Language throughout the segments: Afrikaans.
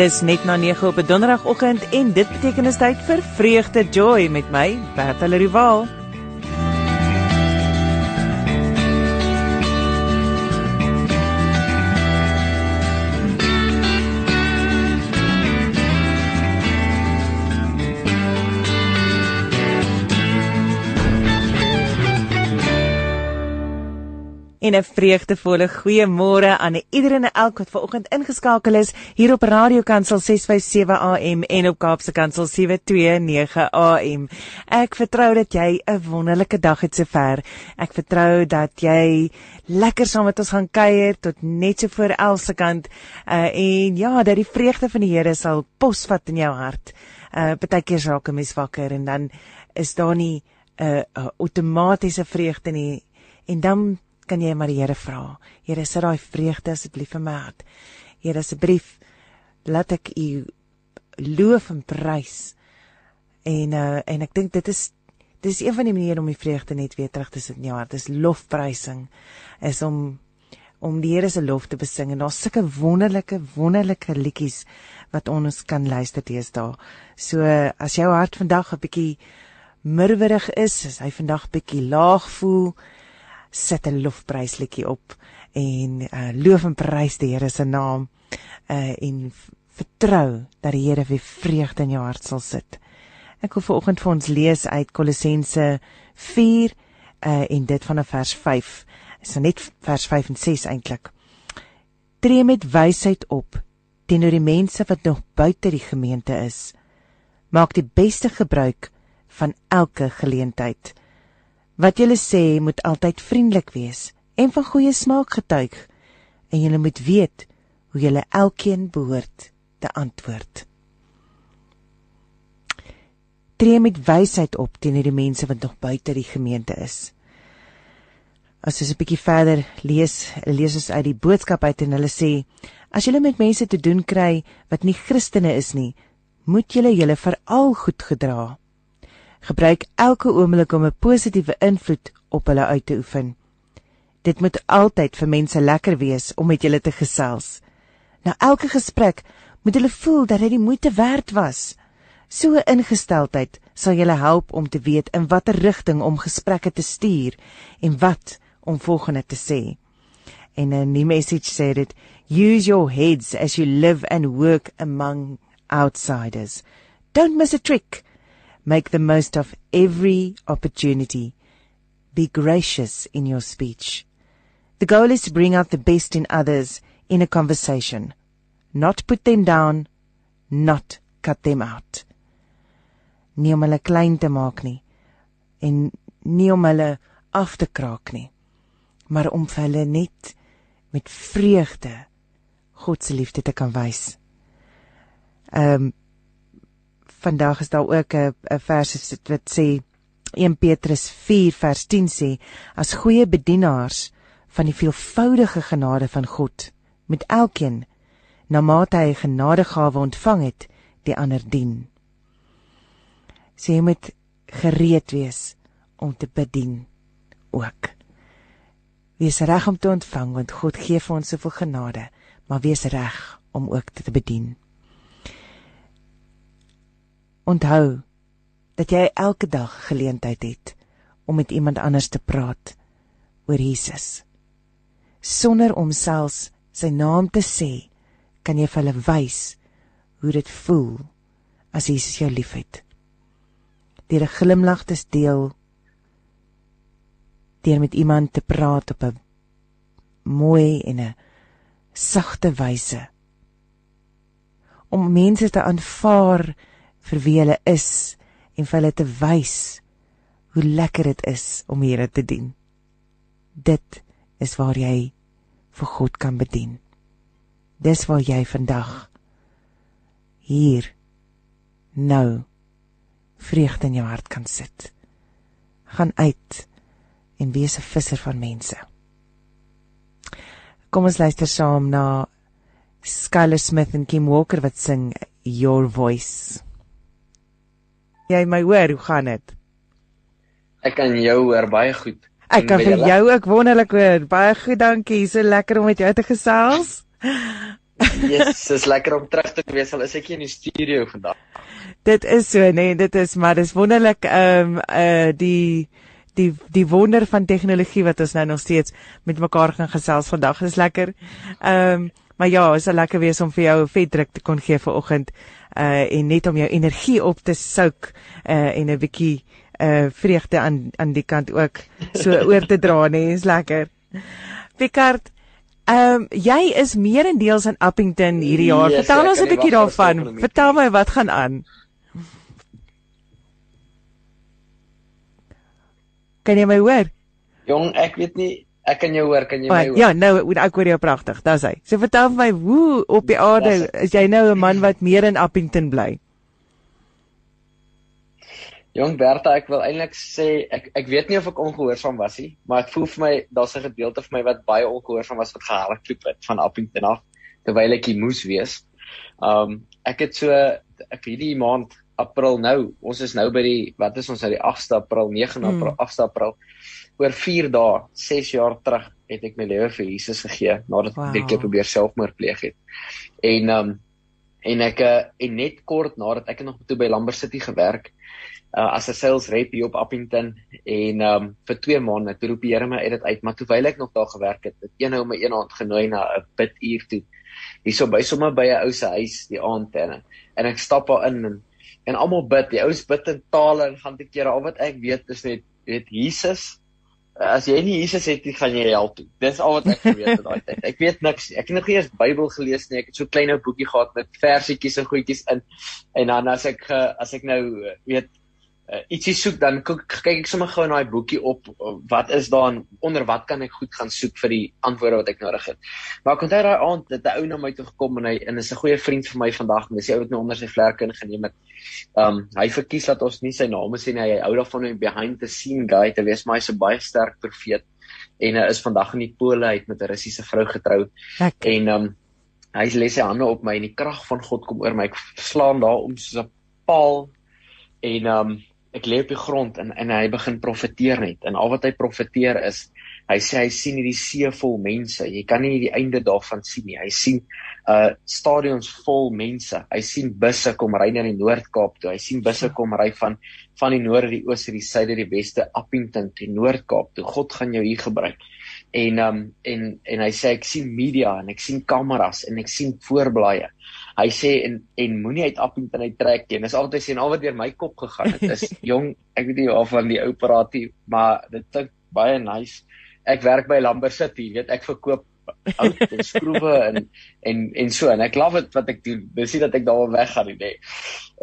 Dis net na 9 op 'n donderdagoggend en dit beteken is tyd vir vreugde joy met my Bertha Rival. En 'n vreugdevolle goeiemôre aan iedereen en elk wat vanoggend ingeskakel is hier op Radio Kansel 657 AM en op Kaapse Kansel 729 AM. Ek vertrou dat jy 'n wonderlike dag het sover. Ek vertrou dat jy lekker saam met ons gaan kuier tot net so voor Else kant uh, en ja, dat die vreugde van die Here sal posvat in jou hart. Uh partykeer raak 'n mens wakker en dan is daar nie 'n uh, uh, outomatiese vreugde nie en dan kan jy maar die Here vra. Here, sit daai vreugde asseblief in my hart. Here, asseblief laat ek U loof en prys. En uh en ek dink dit is dis een van die maniere om die vreugde net weer terug te sit in jou hart. Dis lofprysing is om om die Here se lof te besing en daar's sulke wonderlike wonderlike liedjies wat ons kan luister teenoor. So as jou hart vandag 'n bietjie murwerig is, as hy vandag bietjie laag voel, sit 'n lofprysliedjie op en uh, loof en prys die Here se naam uh, en vertrou dat die Here weer vreugde in jou hart sal sit. Ek wil vanoggend vir ons lees uit Kolossense 4 uh, en dit van 'n vers 5. Is so net vers 5 en 6 eintlik. Tree met wysheid op teenoor die mense wat nog buite die gemeente is. Maak die beste gebruik van elke geleentheid. Wat julle sê moet altyd vriendelik wees en van goeie smaak getuig en julle moet weet hoe julle elkeen behoort te antwoord. Tree met wysheid op teenoor die mense wat nog buite die gemeente is. As ons 'n bietjie verder lees, lees ons uit die boodskap uit en hulle sê: As julle met mense te doen kry wat nie Christene is nie, moet julle julle veral goed gedra gebruik elke oomblik om 'n positiewe invloed op hulle uit te oefen. Dit moet altyd vir mense lekker wees om met julle te gesels. Na elke gesprek moet hulle voel dat dit die moeite werd was. So 'n ingesteldheid sal julle help om te weet in watter rigting om gesprekke te stuur en wat om volgende te sê. En 'n nuwe message sê dit: Use your heads as you live and work among outsiders. Don't miss a trick. Make the most of every opportunity. Be gracious in your speech. The goal is to bring out the best in others in a conversation, not put them down, not cut them out. Nie om hulle klein te maak nie en nie om hulle af te kraak nie, maar om vir hulle net met vreugde God se liefde te kan wys. Ehm um, vandag is daar ook 'n vers wat sê 1 Petrus 4 vers 10 sê as goeie bedienaars van die veelvoudige genade van God met elkeen na mate hy genadegawe ontvang het die ander dien. Sê jy moet gereed wees om te bedien ook. Wees reg om te ontvang want God gee vir ons soveel genade, maar wees reg om ook te bedien. Onthou dat jy elke dag geleentheid het om met iemand anders te praat oor Jesus. Sonder om selfs sy naam te sê, kan jy vir hulle wys hoe dit voel as Jesus jou liefhet. Deur 'n glimlag te deel, deur met iemand te praat op 'n mooi en 'n sagte wyse om mense te aanvaar vir wie hulle is en vir hulle te wys hoe lekker dit is om Here te dien. Dit is waar jy vir God kan bedien. Dis waar jy vandag hier nou vreugde in jou hart kan sit. Gaan uit en wees 'n visser van mense. Kom ons luister saam na Skyler Smith en Kim Walker wat sing Your Voice. Jy my hoor, hoe gaan dit? Ek kan jou hoor baie goed. Ek kan vir jou ook wonderlik hoor. Baie goed, dankie. So lekker om met jou te gesels. Yes, dis lekker om terug te wees al is ek in die studio vandag. Dit is so, nee, dit is maar dis wonderlik ehm um, uh die die die wonder van tegnologie wat ons nou nog steeds met mekaar gaan gesels vandag. Dis lekker. Ehm um, maar ja, is 'n lekker wees om vir jou 'n vet druk te kon gee vir oggend uh en net om jou energie op te souk uh en 'n bietjie uh vreugde aan aan die kant ook so oor te dra, nee, is lekker. Picard Ehm um, jy is meerendeels in Appington hierdie jaar. Yes, Vertel ons 'n bietjie daarvan. Vertel my wat gaan aan. Kan jy my hoor? Jong, ek weet nie, ek kan jou hoor, kan jy my hoor? Ja, nou ek hoor jou pragtig. Dis hy. So vertel my, hoe op die aarde is jy nou 'n man wat meer in Appington bly? Jong Bertha, ek wil eintlik sê ek ek weet nie of ek ongehoorsaam was nie, maar ek voel vir my daar's 'n gedeelte van my wat baie ongehoorsaam was wat gehardloop het van Appington af terwyl ek hier moes wees. Um ek het so ek hierdie maand April nou. Ons is nou by die wat is ons nou die 8ste April, 9 hmm. April, 8ste April. Oor 4 dae, 6 jaar terug het ek my lewe vir Jesus gegee nadat wow. ek keer probeer selfmoord pleeg het. En um en ek uh, en net kort nadat ek nog toe by Lambert City gewerk uh, as 'n sales rep hier op Appington en um vir 2 maande toe roep die Here my uit dit uit, maar terwyl ek nog daar gewerk het, het een ou my een aand genooi na 'n biduur toe. Hierso by sommer by 'n ou se huis die aand en en ek stap daar in en en almal bid. Die ouens bid in tale en gaan te kere. Al wat ek weet is net weet Jesus. As jy nie Jesus het nie, gaan jy hel toe. Dis al wat ek geweet het daai tyd. Ek weet niks. Ek het nog nie eens Bybel gelees nie. Ek het so 'n klein ou boekie gehad met versietjies en goedjies in. En dan as ek as ek nou weet uh, ietsie soek dan kyk ek sommer gou in daai boekie op wat is daar onder wat kan ek goed gaan soek vir die antwoorde wat ek nodig het. Maar ek onthou daai aand dat 'n ou na my toe gekom en hy en is 'n goeie vriend vir my vandag en dis hy ou wat my onder sy vlerke ingeneem het. Um hy verkies dat ons nie sy naam sê nie. Hy hou daarvan om behind the scene guy te wees, maar hy's 'n baie sterk profeet en hy is vandag in die pole uit met 'n Russiese vrou getrou. Ek. En um hy lê sy hande op my en die krag van God kom oor my. Ek slaan daar om soos 'n paal en um ek lê op die grond en en hy begin profeteer net. En al wat hy profeteer is hy sê hy sien hierdie see vol mense. Jy kan nie die einde daarvan sien nie. Hy sien uh stadions vol mense. Hy sien busse kom ry na die Noord-Kaap toe. Hy sien busse kom ry van van die noorde die ooste die suide die weste Appington die Noord-Kaap toe. God gaan jou hier gebruik. En um en en hy sê ek sien media en ek sien kameras en ek sien voorblaaie hy sê en en moenie uit Appington uit trek nie. Dis altyd sê en al wat deur my kop gegaan het is jong, ek weet nie of van die ou praat maar dit klink baie nice. Ek werk by Lambert City, weet ek verkoop oud en skroewe en en en so en ek love dit wat ek doen. Dis nie dat ek daar weggaan nie. Nee.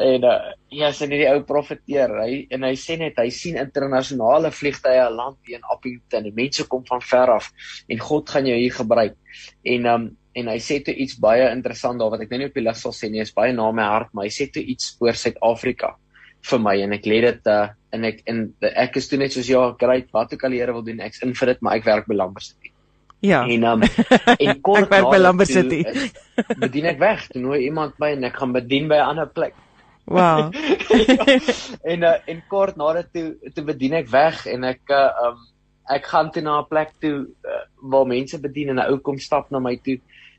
En uh, ja, sien hierdie ou profeteer. Hy en hy sê net hy sien internasionale vliegtye land hier in Appington. Die mense kom van ver af en God gaan jou hier gebruik. En um en hy sê toe iets baie interessant daar wat ek nou nie op die lig sal sê nie, is baie na my hart, maar hy sê toe iets oor Suid-Afrika vir my en ek lê dit uh en ek en ek is toe net soos ja, great, wat ook al die Here wil doen, ek's in vir dit, maar ek werk by Lambert City. Ja. En um en kort ek werk by Lambert City. bedien ek weg, toe nooi iemand my en ek gaan bedien by 'n ander plek. Wow. ja, en uh, en kort nadat toe toe bedien ek weg en ek uh, um ek gaan toe na 'n plek toe uh, waar mense bedien en 'n ou kom stap na my toe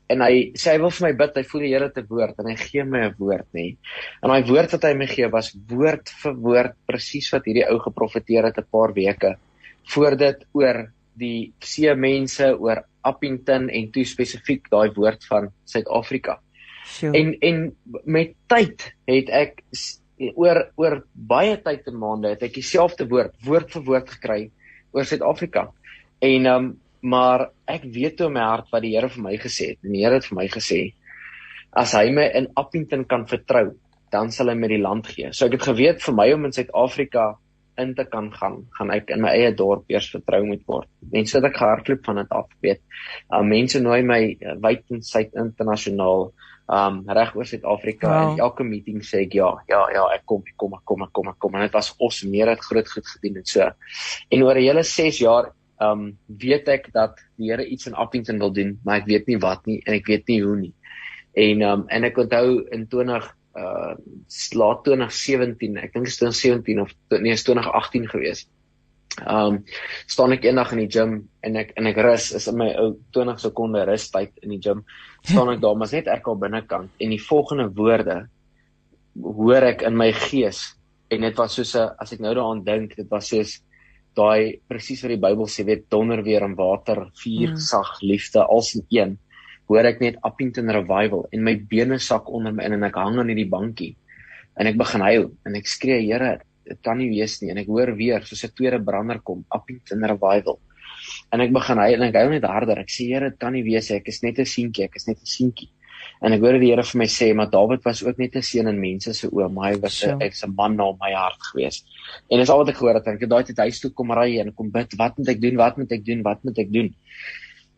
en hy sê hy wil vir my bid, hy voel die Here te woord en hy gee my 'n woord nê. En daai woord wat hy my gee was woord vir woord presies wat hierdie ou geprofeteer het 'n paar weke voor dit oor die see mense oor Appington en toe spesifiek daai woord van Suid-Afrika. Sure. En en met tyd het ek oor oor baie tyd en maande het ek dieselfde woord woord vir woord gekry oor Suid-Afrika. En um maar ek weet toe in my hart wat die Here vir my gesê het. Die Here het vir my gesê as hy my in Appington kan vertrou, dan sal hy my die land gee. So ek het geweet vir my om in Suid-Afrika in te kan gaan, gaan ek in my eie dorp eers vertrou moet word. Mense het ek gehardloop van dit af, weet. Uh, mense nooi my uh, wyd en suid internasionaal um reg oor Suid-Afrika wow. en elke meeting sê ek ja, ja, ja, ek kom, ek kom, ek kom, ek kom, ek kom. En dit was awesome, meer het groot goed gedoen en so. En oor 'n hele 6 jaar um weet ek dat die Here iets in Appington wil doen, maar ek weet nie wat nie en ek weet nie hoe nie. En um en ek onthou in 20 uh laat 2017, ek dink dit is 2017 of nee, is 2018 gewees. Um staan ek eendag in die gym en ek en ek rus is in my ou 20 sekonde rustyd in die gym. Staan ek daar maar net ek al binnekant en die volgende woorde hoor ek in my gees en dit was soos 'n as ek nou daaraan dink, dit was soos daai presies wat die Bybel sê, weet donder weer in water, vuur, mm. sag, liefde, als in een. Hoor ek net Appington Revival en my bene sak onder my in en ek hang aan hierdie bankie en ek begin huil en ek skree Here, dit kan nie wees nie en ek hoor weer soos 'n tweede brander kom, Appington Revival. En ek begin huil en ek huil net harder. Ek sê Here, dit kan nie wees nie. Ek is net 'n seentjie, ek is net 'n seentjie. En ek hoor die Here vir my sê, maar Dawid was ook net 'n seun in mense se oë, maar hy was 'n ek's 'n man na my hart gewees. En dis al wat ek gehoor het. Ek het daai tyd huis toe kom ry en kom bid, wat moet ek doen? Wat moet ek doen? Wat moet ek doen?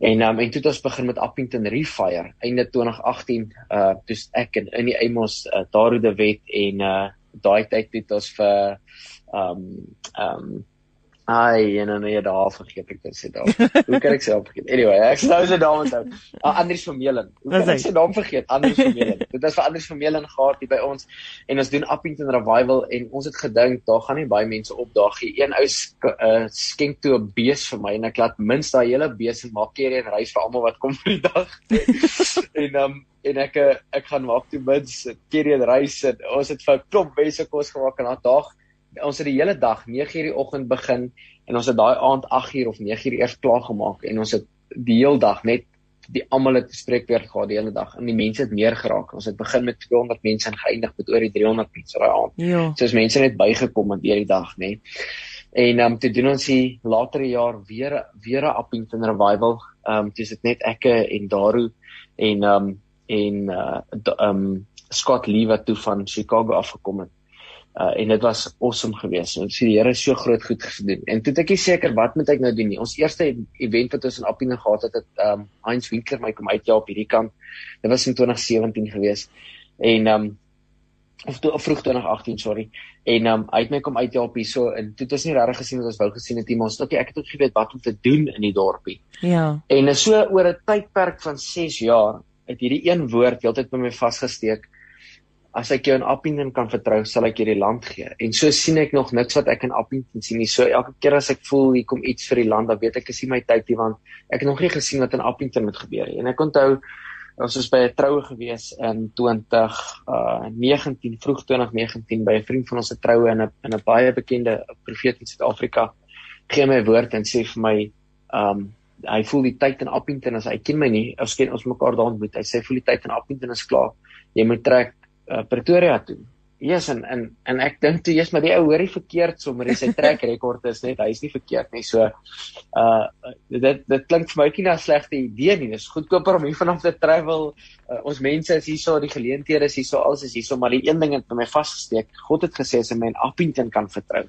En um, en toe het ons begin met Appington Refire einde 2018 uh toe ek in in die Amos uh, Daru de Wet en uh daai tyd het ons vir um um Ai, en dan nee, daar vergeet ek dit sê daar. Hoe kan ek self vergeet? Anyway, ek sou se naam onthou. Ah, Andries van Meulen. Hoe kan ek sy naam vergeet? Andries van Meulen. Dit is vir Andries van Meulen gehad hier by ons en ons doen Appington Revival en ons het gedink daar gaan nie baie mense opdaag nie. Een ou uh, skenk toe 'n bees vir my en ek laat minstens daai hele bees en maak keer en reis vir almal wat kom vir die dag. en um, en ek eh, ek gaan maak toe mins keer en reis en ons het vir 'n klomp mense kos gemaak en daai dag ons het die hele dag 9:00 die oggend begin en ons het daai aand 8:00 of 9:00 eers klaar gemaak en ons het die hele dag net die almal het gespreek weer gehad die hele dag en die mense het meer geraak. Ons het begin met 200 mense en geëindig met oor die 300 mense daai aand. Ja. So as mense net bygekom het deur die dag, nê. En ehm um, toe doen ons die latere jaar weer weer 'n Appington revival. Ehm um, dis dit net ek en Daru en ehm um, en uh ehm um, Scott Lee wat toe van Chicago afgekom het. Uh, en dit was awesome geweest. Ons sien die Here so groot goed gedoen. En toe ek nie seker wat moet ek nou doen nie. Ons eerste event wat ons in Appington gehad het, het um Heinz Winkler my kom uit ja op hierdie kant. Dit was in 2017 geweest. En um of toe vroeg 2018, sorry. En um hy het my kom uit op hierso en toe het ons nie regtig gesien wat ons wou gesien het nie, maar ons het ek het ook geweet wat om te doen in die dorpie. Ja. En so oor 'n tydperk van 6 jaar het hierdie een woord heeltyd by my vasgesteek as ek jou in Appington kan vertrou, sal ek jou die land gee. En so sien ek nog niks wat ek in Appington sien nie. So elke keer as ek voel hier kom iets vir die land, dan weet ek is nie my tyd nie want ek het nog nie gesien wat in Appington moet gebeur nie. En ek onthou ons was by 'n troue gewees in 20 uh 19 vroeg 2019 by 'n vriend van ons se troue in 'n in 'n baie bekende profeet in Suid-Afrika. Gee my woord en sê vir my um hy voel die tyd in Appington as hy ken my nie, ons ken ons mekaar daar ontmoet. Hy sê voel die tyd in Appington is klaar. Jy moet trek uh, Pretoria toe. Yes en en en ek dink toe jy's maar die ou hoorie verkeerd sommer hy sy trek rekord is net hy's nie verkeerd nie. So uh dit dit klink vir my nie na 'n slegte idee nie. Dis goedkoper om hier vanaf te travel. Uh, ons mense is hierso, die geleenthede is hierso, alles is hierso, maar die een ding het by my vasgesteek. God het gesê as 'n mens Appington kan vertrou.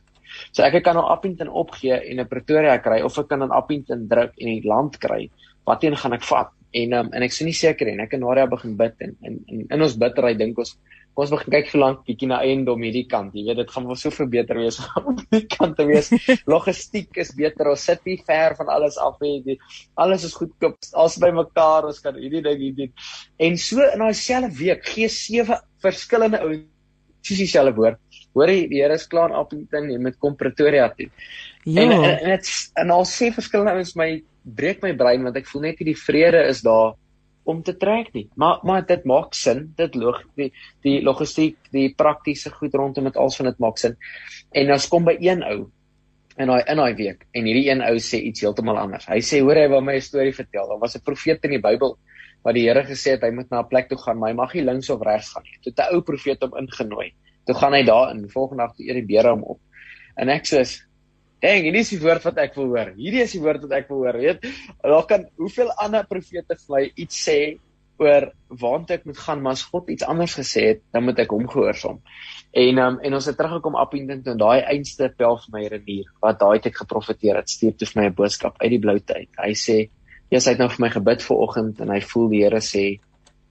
So ek kan nou Appington opgee en 'n Pretoria kry of ek kan in Appington druk en die land kry. Wateen gaan ek vat? En um, en ek sien nie seker en ek en Nadia begin bid en in in in ons bidtery dink ons kom ons begin kyk vir lank bietjie na eiendom hierdie kant. Jy weet dit gaan wel so veel beter wees om die kant te wees. Logistiek is beter. Ons sit nie ver van alles af nie. Alles is goedkoop. Alles by mekaar. Ons kan hierdie ding hier doen. En so in daai selfde week gee sewe verskillende ou sies dieselfde woord. Hoor jy die Here is klaar in Appington en met kom Pretoria toe. Ja. En en dit en al sê verskillende ouens my breek my brein want ek voel net nie die vrede is daar om te trek nie. Maar maar dit maak sin. Dit log die die logistiek, die praktiese goed rondom dit alles van dit maak sin. En ons kom by een ou in daai in daai week en hierdie een ou sê iets heeltemal anders. Hy sê hoor hy wil my 'n storie vertel. Daar was 'n profeet in die Bybel wat die Here gesê het hy moet na 'n plek toe gaan, maar hy mag nie links of regs gaan nie. Toe 'n ou profeet hom ingenooi. Toe gaan hy daar in. Volgende dag toe eer die beere hom op. En ek sê Dink, hierdie is die woord wat ek wil hoor. Hierdie is die woord wat ek wil hoor, weet? Daar kan hoeveel ander profete my iets sê oor waant ek moet gaan, maar as God iets anders gesê het, dan moet ek hom gehoorsaam. En um, en ons het teruggekom op Indien toe daai einste pel vir my renier wat daai tyd geprofeteer het, stuur toe vir my 'n boodskap uit die blou tyd. Hy sê, "Jesus het nou vir my gebid vir oggend en hy voel die Here sê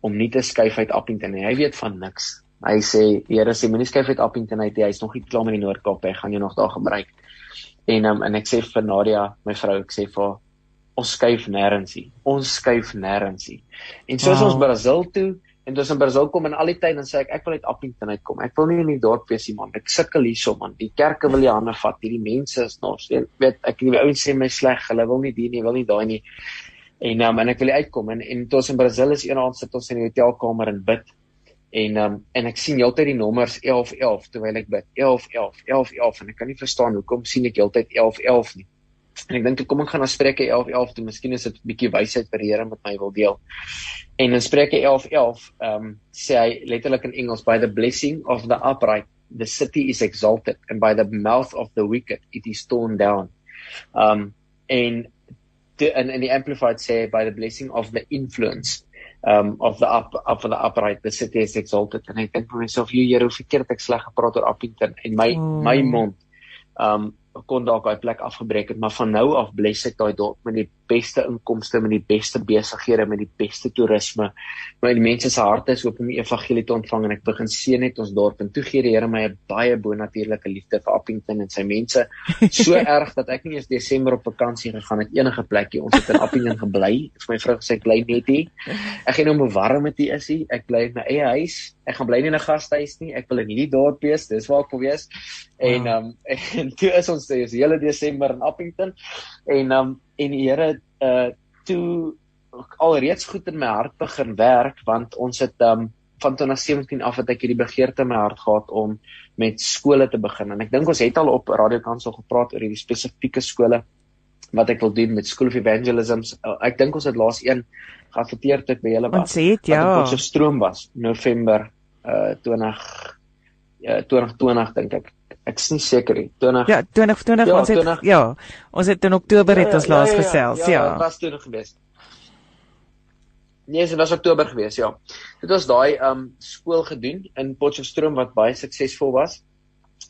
om nie te skuif uit Appington nie. Hy weet van niks. Hy sê Here sê moenie skuif uit Appington uit. Hy's nog nie klaar met die Noord-Kaap. Hy gaan jou nog daar gebruik. En um, en ek sê vir Nadia, my vrou, ek sê vir ons skuif nêrens nie. Ons skuif nêrens nie. En soos wow. ons Brasil toe en dis in Brazil kom en al die tyd dan sê ek ek wil uit Appington uitkom. Ek wil nie in die dorp wees nie man. Ek sukkel hierso man. Die kerke wil die hande vat. Hierdie mense is nog weet ek die ouens sê my sleg. Hulle wil nie die nie, wil nie daai nie. En um, en ek wil uitkom en en toe ons in Brazil is eendag sit ons in die hotelkamer en bid. En um, en ek sien heeltyd die nommers 11 11 terwyl ek bid. 11 11 11 11 en ek kan nie verstaan hoekom sien ek heeltyd 11 11 nie. En ek dink kom ek gaan na Spreuke 11:11 toe, miskien is dit 'n bietjie wysheid vir die Here met my wil deel. En in Spreuke 11:11, ehm um, sê hy letterlik in Engels by the blessing of the upright the city is exalted and by the mouth of the wicked it is torn down. Um en in in die amplified sê by the blessing of the influence um of the up of the upright the city is exalted. And ek dink vir myself jy Here hoe verkeerd ek sleg gepraat oor Appington. En my mm. my mond um kon dalk daai plek afgebreek het, maar van nou af bless ek daai dorp met die beste inkomste, met die beste besighede, met die beste toerisme. Maar die mense se harte is oop om die evangelie te ontvang en ek begin seën net ons dorp en toe gee die Here my 'n baie bonatuurlike liefde vir Appington en sy mense. So erg dat ek nie eens Desember op vakansie gegaan het enige plekie. Ons het in Appington gebly. Vir my vrou gesê ek bly net hier. Ek gaan nou om warm met hier is hy. Ek bly in my eie huis. Ek gaan bly nie in 'n gastehuis nie. Ek wil in hierdie dorp wees. Dis waar ek wil wees. En ehm um, en toe is ons sê is hele Desember in Appington en um en die Here uh toe alreeds goed in my hart begin werk want ons het um van 2017 af het ek hierdie begeerte in my hart gehad om met skole te begin en ek dink ons het al op Radio Kansel gepraat oor hierdie spesifieke skole wat ek wil doen met School of Evangelism. Uh, ek dink ons het laas een geadverteer dit by julle was. Ons het ja. Wat op stroom was November uh 20 uh 2020 dink ek ek is nie seker nie. 20 Ja, 2020 ja, ons het 20, ja, ons het in Oktober het ja, ons ja, laas ja, ja, gesels, ja. Ja, dit was toe gewees. Nee, dit was Oktober gewees, ja. Dit was daai um skool gedoen in Potchefstroom wat baie suksesvol was.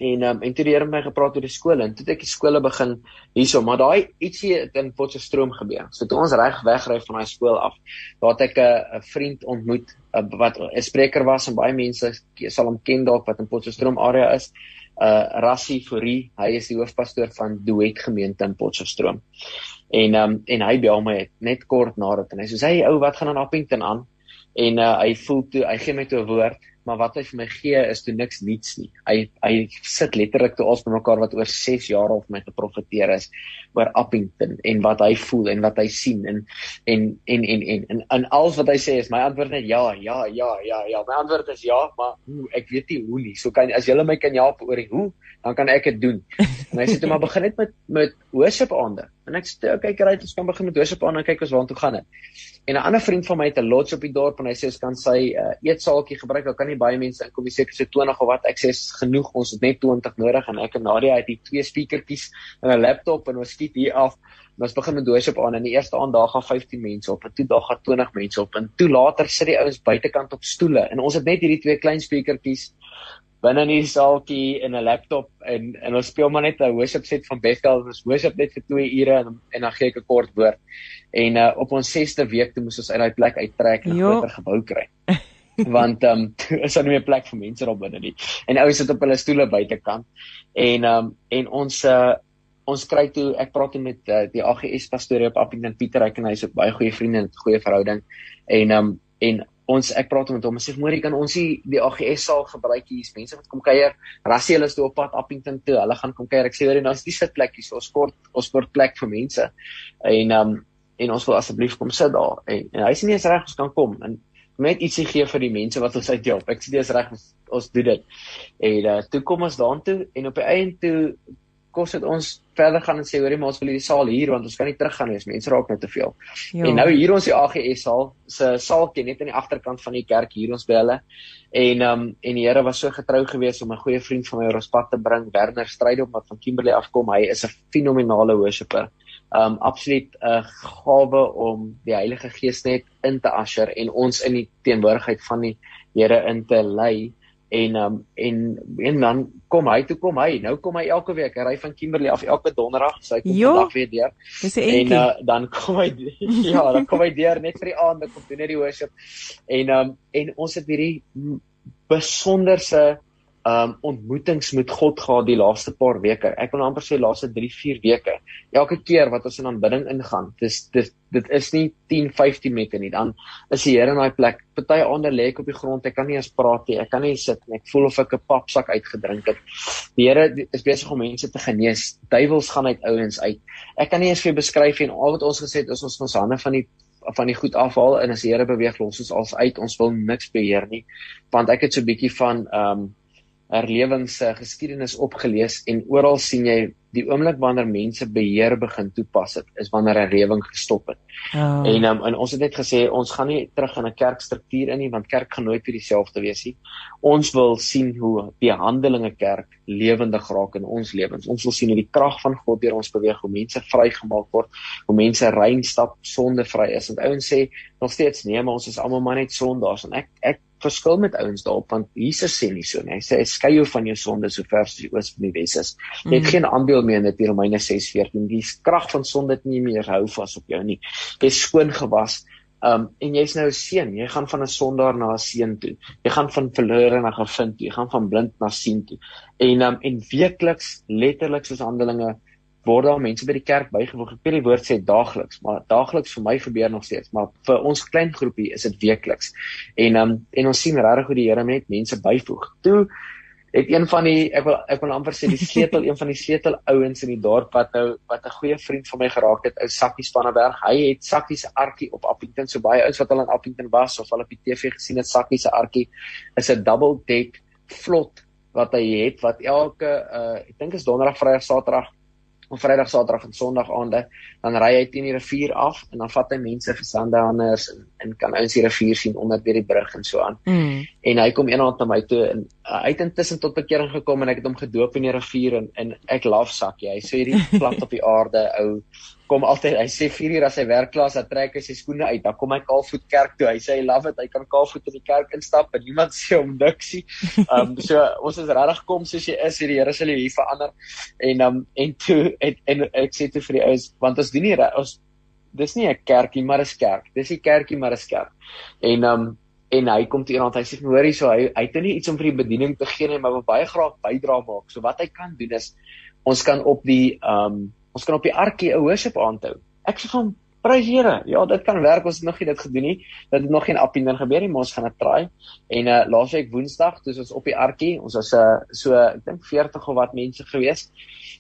En um en toe die Here met my gepraat oor die skole en toe het ek die skole begin hierso, maar daai ietsie het in Potchefstroom gebeur. So toe ons reg wegry van daai skool af, daar het ek 'n vriend ontmoet wat 'n spreker was en baie mense sal hom ken dalk wat in Potchefstroom area is uh Rassie Fourie, hy is die hoofpastoor van Duet gemeente in Potchefstroom. En um en hy bel my net kort na dit en hy sê hy ou wat gaan aan Appington aan? En uh hy voel toe hy gee my toe 'n woord maar wat hy vir my gee is toe niks niets nie. Hy hy sit letterlik toe ons bymekaar wat oor 6 jaar vir my geprofeteer is oor Appington en wat hy voel en wat hy sien en en en en en en, en alles wat hy sê is my antwoord net ja, ja, ja, ja, ja. My antwoord is ja, maar hoe ek weet nie hoe nie. So kan as jy my kan help oor die hoe, dan kan ek dit doen. En hy sê toe maar begin net met met worship aande. En ek sê okay, kyk, ons kan begin met worship aande en kyk ons waartoe gaan dit. En 'n ander vriend van my het 'n lodge op die dorp en hy sê ons kan sy uh, eetsaaltjie gebruik. Daar kan nie baie mense inkom nie, seker so 20 of wat. Ek sê is genoeg. Ons het net 20 nodig en ek en Nadia het hier twee speakertjies en 'n laptop en ons skiet hier af. En ons begin met worship aan en die eerste aand daar gaan 15 mense op en toe daar gaan 20 mense op en toe later sit die ouens buitekant op stoele en ons het net hierdie twee klein speakertjies binne in die saaltjie in 'n laptop en en ons speel maar net 'n worship set van Bethel. Ons worship net vir 2 ure en en dan gee ek 'n kort woord. En uh, op ons 6ste week toe moes ons uit daai plek uittrek en 'n groter gebou kry. Want ehm um, is daar nie meer plek vir mense daar binne nie. En ouens sit op hulle stoele buitekant. En ehm um, en ons uh, ons kry toe ek praat met uh, die AGS pastoor op Appington Pieter hy en hy is ook baie goeie vriende en 'n goeie verhouding. En ehm um, en ons ek praat met hom en sê môre kan ons die, die AGS saal gebruik hier's mense wat kom kuier. Rassie hulle is toe op pad Appington toe. Hulle gaan kom kuier. Ek sê hoor en daar's die sitplekkies ons kort ons kort plek vir mense. En um, en ons wil asseblief kom sit daar. En, en hy sê nie is reg ons kan kom. En net ietsie gee vir die mense wat ons uithelp ek sê dis reg ons, ons doen dit en uh, toe kom ons daartoe en op die einde toe kos dit ons verder gaan en sê hoorie maar ons wil hierdie saal hier want ons kan nie teruggaan nie, mense raak net te veel. Jo. En nou hier ons die AGS saal, se saaltjie net aan die agterkant van die kerk hier ons by hulle. En um en die Here was so getrou geweest om 'n goeie vriend van my oor ons pad te bring, Werner Strydom wat van Kimberley afkom. Hy is 'n fenominale worshipper. Um absoluut 'n gawe om die Heilige Gees net in te usher en ons in die teenwoordigheid van die Here in te lei. En um en en dan kom hy toe kom hy. Nou kom hy elke week. Hy ry van Kimberley af elke donderdag. So hy kom vandag weer deur. En uh, dan kom hy ja dan kom hy deur net vir die aand kom doen net die worship. En um en ons het hierdie besonderse um ontmoetings met God gehad die laaste paar weke. Ek wil amper sê laaste 3, 4 weke. Elke keer wat ons in aanbidding ingaan, dis dis dit is nie 10, 15 minute nie. Dan is die Here in daai plek. Party aande lê ek op die grond, ek kan nie eens praat nie. Ek kan nie sit nie. Ek voel of ek 'n papsak uitgedrink het. Die Here is besig om mense te genees. Duiwels gaan uit ouens uit. Ek kan nie eens vir jou beskryf en al wat ons gesê het is ons ons hande van die van die goed afhaal en as die Here beweeg los ons als uit. Ons wil niks beheer nie. Want ek het so bietjie van ehm um, herlewings se geskiedenis opgelees en oral sien jy die oomblik wanneer mense beheer begin toepas het is wanneer 'n rewing gestop het. Oh. En um, en ons het net gesê ons gaan nie terug in 'n kerkstruktuur in nie want kerk gaan nooit weer dieselfde wees nie. Ons wil sien hoe die Handelinge kerk lewendig raak in ons lewens. Ons wil sien hoe die krag van God deur ons beweeg, hoe mense vrygemaak word, hoe mense rein stap sondevry is. En ouens sê nog steeds nee, maar ons is almal maar net sondaars en ek ek verskil met ouens daarop want Jesus sê nie so nie. Hy sê skei jou van jou sonde so ver as die oos van die wes is. Jy het mm. geen aandeel meer in dit in Romeine 6:14. Die krag van sonde het nie meer hou vas op jou nie. Jy is skoon gewas. Um en jy's nou 'n seun. Jy gaan van 'n sondaar na 'n seun toe. Jy gaan van verlore na gevind toe. Jy gaan van blind na sien toe. En um en weekliks letterlik soos Handelinge word daar mense by die kerk bygevoeg. Ek weet die woord sê daagliks, maar daagliks vir my gebeur nog steeds, maar vir ons klein groepie is dit weekliks. En um, en ons sien regtig hoe die Here net mense byvoeg. Toe het een van die ek wil ek wil amper sê die sleutel een van die sleutel ouens in die dorp wat nou wat 'n goeie vriend van my geraak het, ou Sakkie Spanneberg. Hy het Sakkie se arkie op Appington so baie ouens wat al in Appington was of al op die TV gesien het Sakkie se arkie is 'n double deck vlot wat hy het wat elke uh ek dink is donderdag, vrydag, saterdag op Vrydag, Saterdag en Sondag aande, dan ry hy teen die rivier af en dan vat hy mense vir sandhanders en en kan ouens die rivier sien onder by die brug en so aan. Mm. En hy kom eendag na my toe en uh, hy het intussen tot bekering gekom en ek het hom gedoop in die rivier en en ek love sakkie. Hy sê hierdie plant op die aarde ou kom altyd hy sê 4 uur as hy werk klaar, dan trek hy sy skoene uit. Dan kom hy kaalvoet kerk toe. Hy sê hy love it. Hy kan kaalvoet in die kerk instap en niemand sê hom niks nie. Um so ons is regtig kom soos jy is. Die Here sal jou hier verander. En um en toe en, en ek sê toe vir die ouens want ons doen nie ons dis nie 'n kerkie maar 'n kerk. Dis nie kerkie maar 'n kerk. En um en hy kom toe iemand hy sê hoorie so hy hy het nie iets om vir die bediening te gee nie maar wil baie graag bydra maak. So wat hy kan doen is ons kan op die um ons kan op die arkie 'n worship aanhou. Ek sê van prys Here. Ja, dit kan werk. Ons het nog nie dit gedoen nie. Dit het nog geen appiening gebeur nie, maar ons gaan dit try. En uh laasweek Woensdag, toe ons op die arkie, ons was 'n uh, so ek dink 40 of wat mense gewees.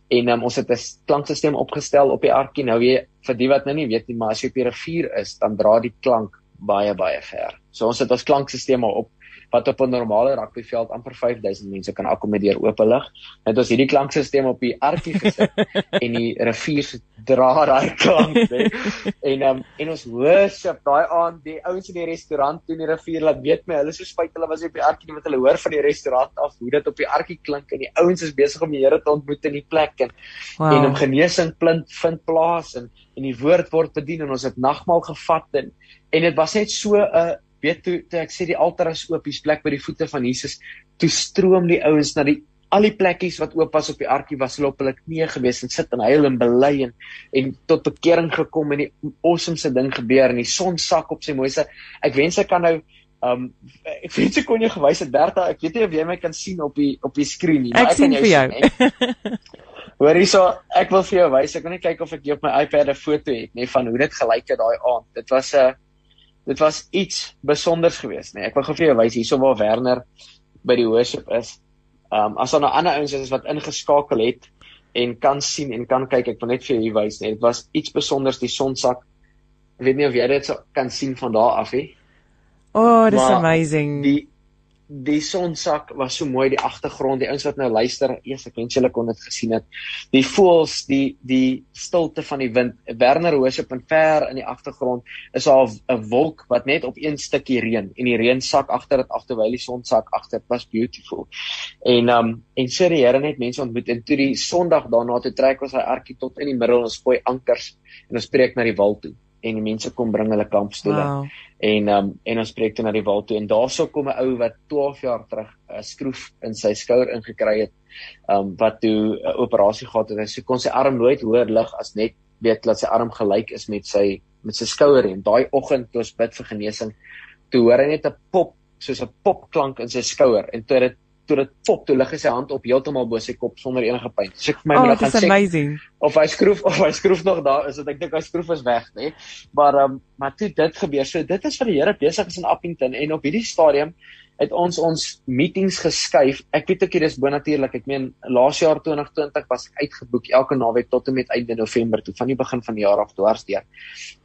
En um, ons het 'n klankstelsel opgestel op die arkie. Nou jy vir die wat nou nie weet nie, maar as jy op die rivier is, dan dra die klank baie baie ver. So ons het ons klankstelsel op wat op 'n normale rugbyveld amper 5000 mense kan akkommodeer oop lig. Net ons hierdie klankstelsel op die arkie gesit en die rivier dra daai klank hè. En um, en ons worship daai aand die ouens in die restaurant toe in die rivier laat weet my hulle so spyt hulle was op die arkie wat hulle hoor van die restaurant af hoe dit op die arkie klink en die ouens is besig om die Here te ontmoet in die plek en wow. en om genesing plint vind plaas en en die woord word bedien en ons het nagmaal gevat en en dit was net so 'n uh, weet toe, toe ek sê die altaar is oop, hier's plek by die voete van Jesus, toe stroom die ouens na die al die plekkies wat oop was op die arkie was hulle op hulle knieë gewees en sit en huil en bely en en tot bekering gekom en die awesomeste ding gebeur en die son sak op sy mooiste. Ek wens ek kan nou um ek wens ek kon jou gewys het Bertha, ek weet nie of jy my kan sien op die op die skerm nie, maar ek, ek kan jou vir jou. Hoor hierso, ek wil vir jou wys, ek wil net kyk of ek hier op my iPad 'n foto het, nê, van hoe dit gelyk het daai aand. Dit was 'n uh, dit was iets besonders geweest, nee. Ek wil gou vir jou wys hierso waar Werner by die worship is. Um as daar nou ander ouens is wat ingeskakel het en kan sien en kan kyk, ek wil net vir jou hier wys, nee. Dit was iets besonders die sonsak. Ek weet nie of jy dit so kan sien van daar af nie. Oh, this is amazing. Die die sonsak was so mooi die agtergrond die ouens wat nou luister eers ek wens julle kon dit gesien het. Die voels die die stilte van die wind Werner Hoosop en ver in die agtergrond is al 'n wolk wat net op een stukkie reën en die reën sak agter dit af terwyl die son sak agter was beautiful. En um en sê die Here net mense ontmoet en toe die Sondag daarna toe trek ons hy arkie tot in die middel ons gooi ankers en ons spreek na die wal toe en die mense kom bring hulle kampstoele. Wow. En um en ons spreek toe na die wal toe en daarso kom 'n ou wat 12 jaar terug 'n skroef in sy skouer ingekry het. Um wat toe 'n operasie gehad het en sy kon sy arm nooit hoër lig as net weet dat sy arm gelyk is met sy met sy skouer en daai oggend toe ons bid vir genesing, toe hoor hy net 'n pop soos 'n popklank in sy skouer en toe dit toe dit pop toe lig hy sy hand op heeltemal bo sy kop sonder enige pyn. So ek vir my oh, moet gaan amazing. Of hy skroef of hy skroef nog daar is, ek dink hy skroef is weg, nê. Maar ehm um, maar toe dit gebeur. So dit is vir die Here besig is in Appington en op hierdie stadium het ons ons meetings geskuif. Ek weet ook hier is bonatuurlik. Ek meen laas jaar 2020 was ek uitgeboek elke naweek tot en met einde November toe van die begin van die jaar af dwarsdeur.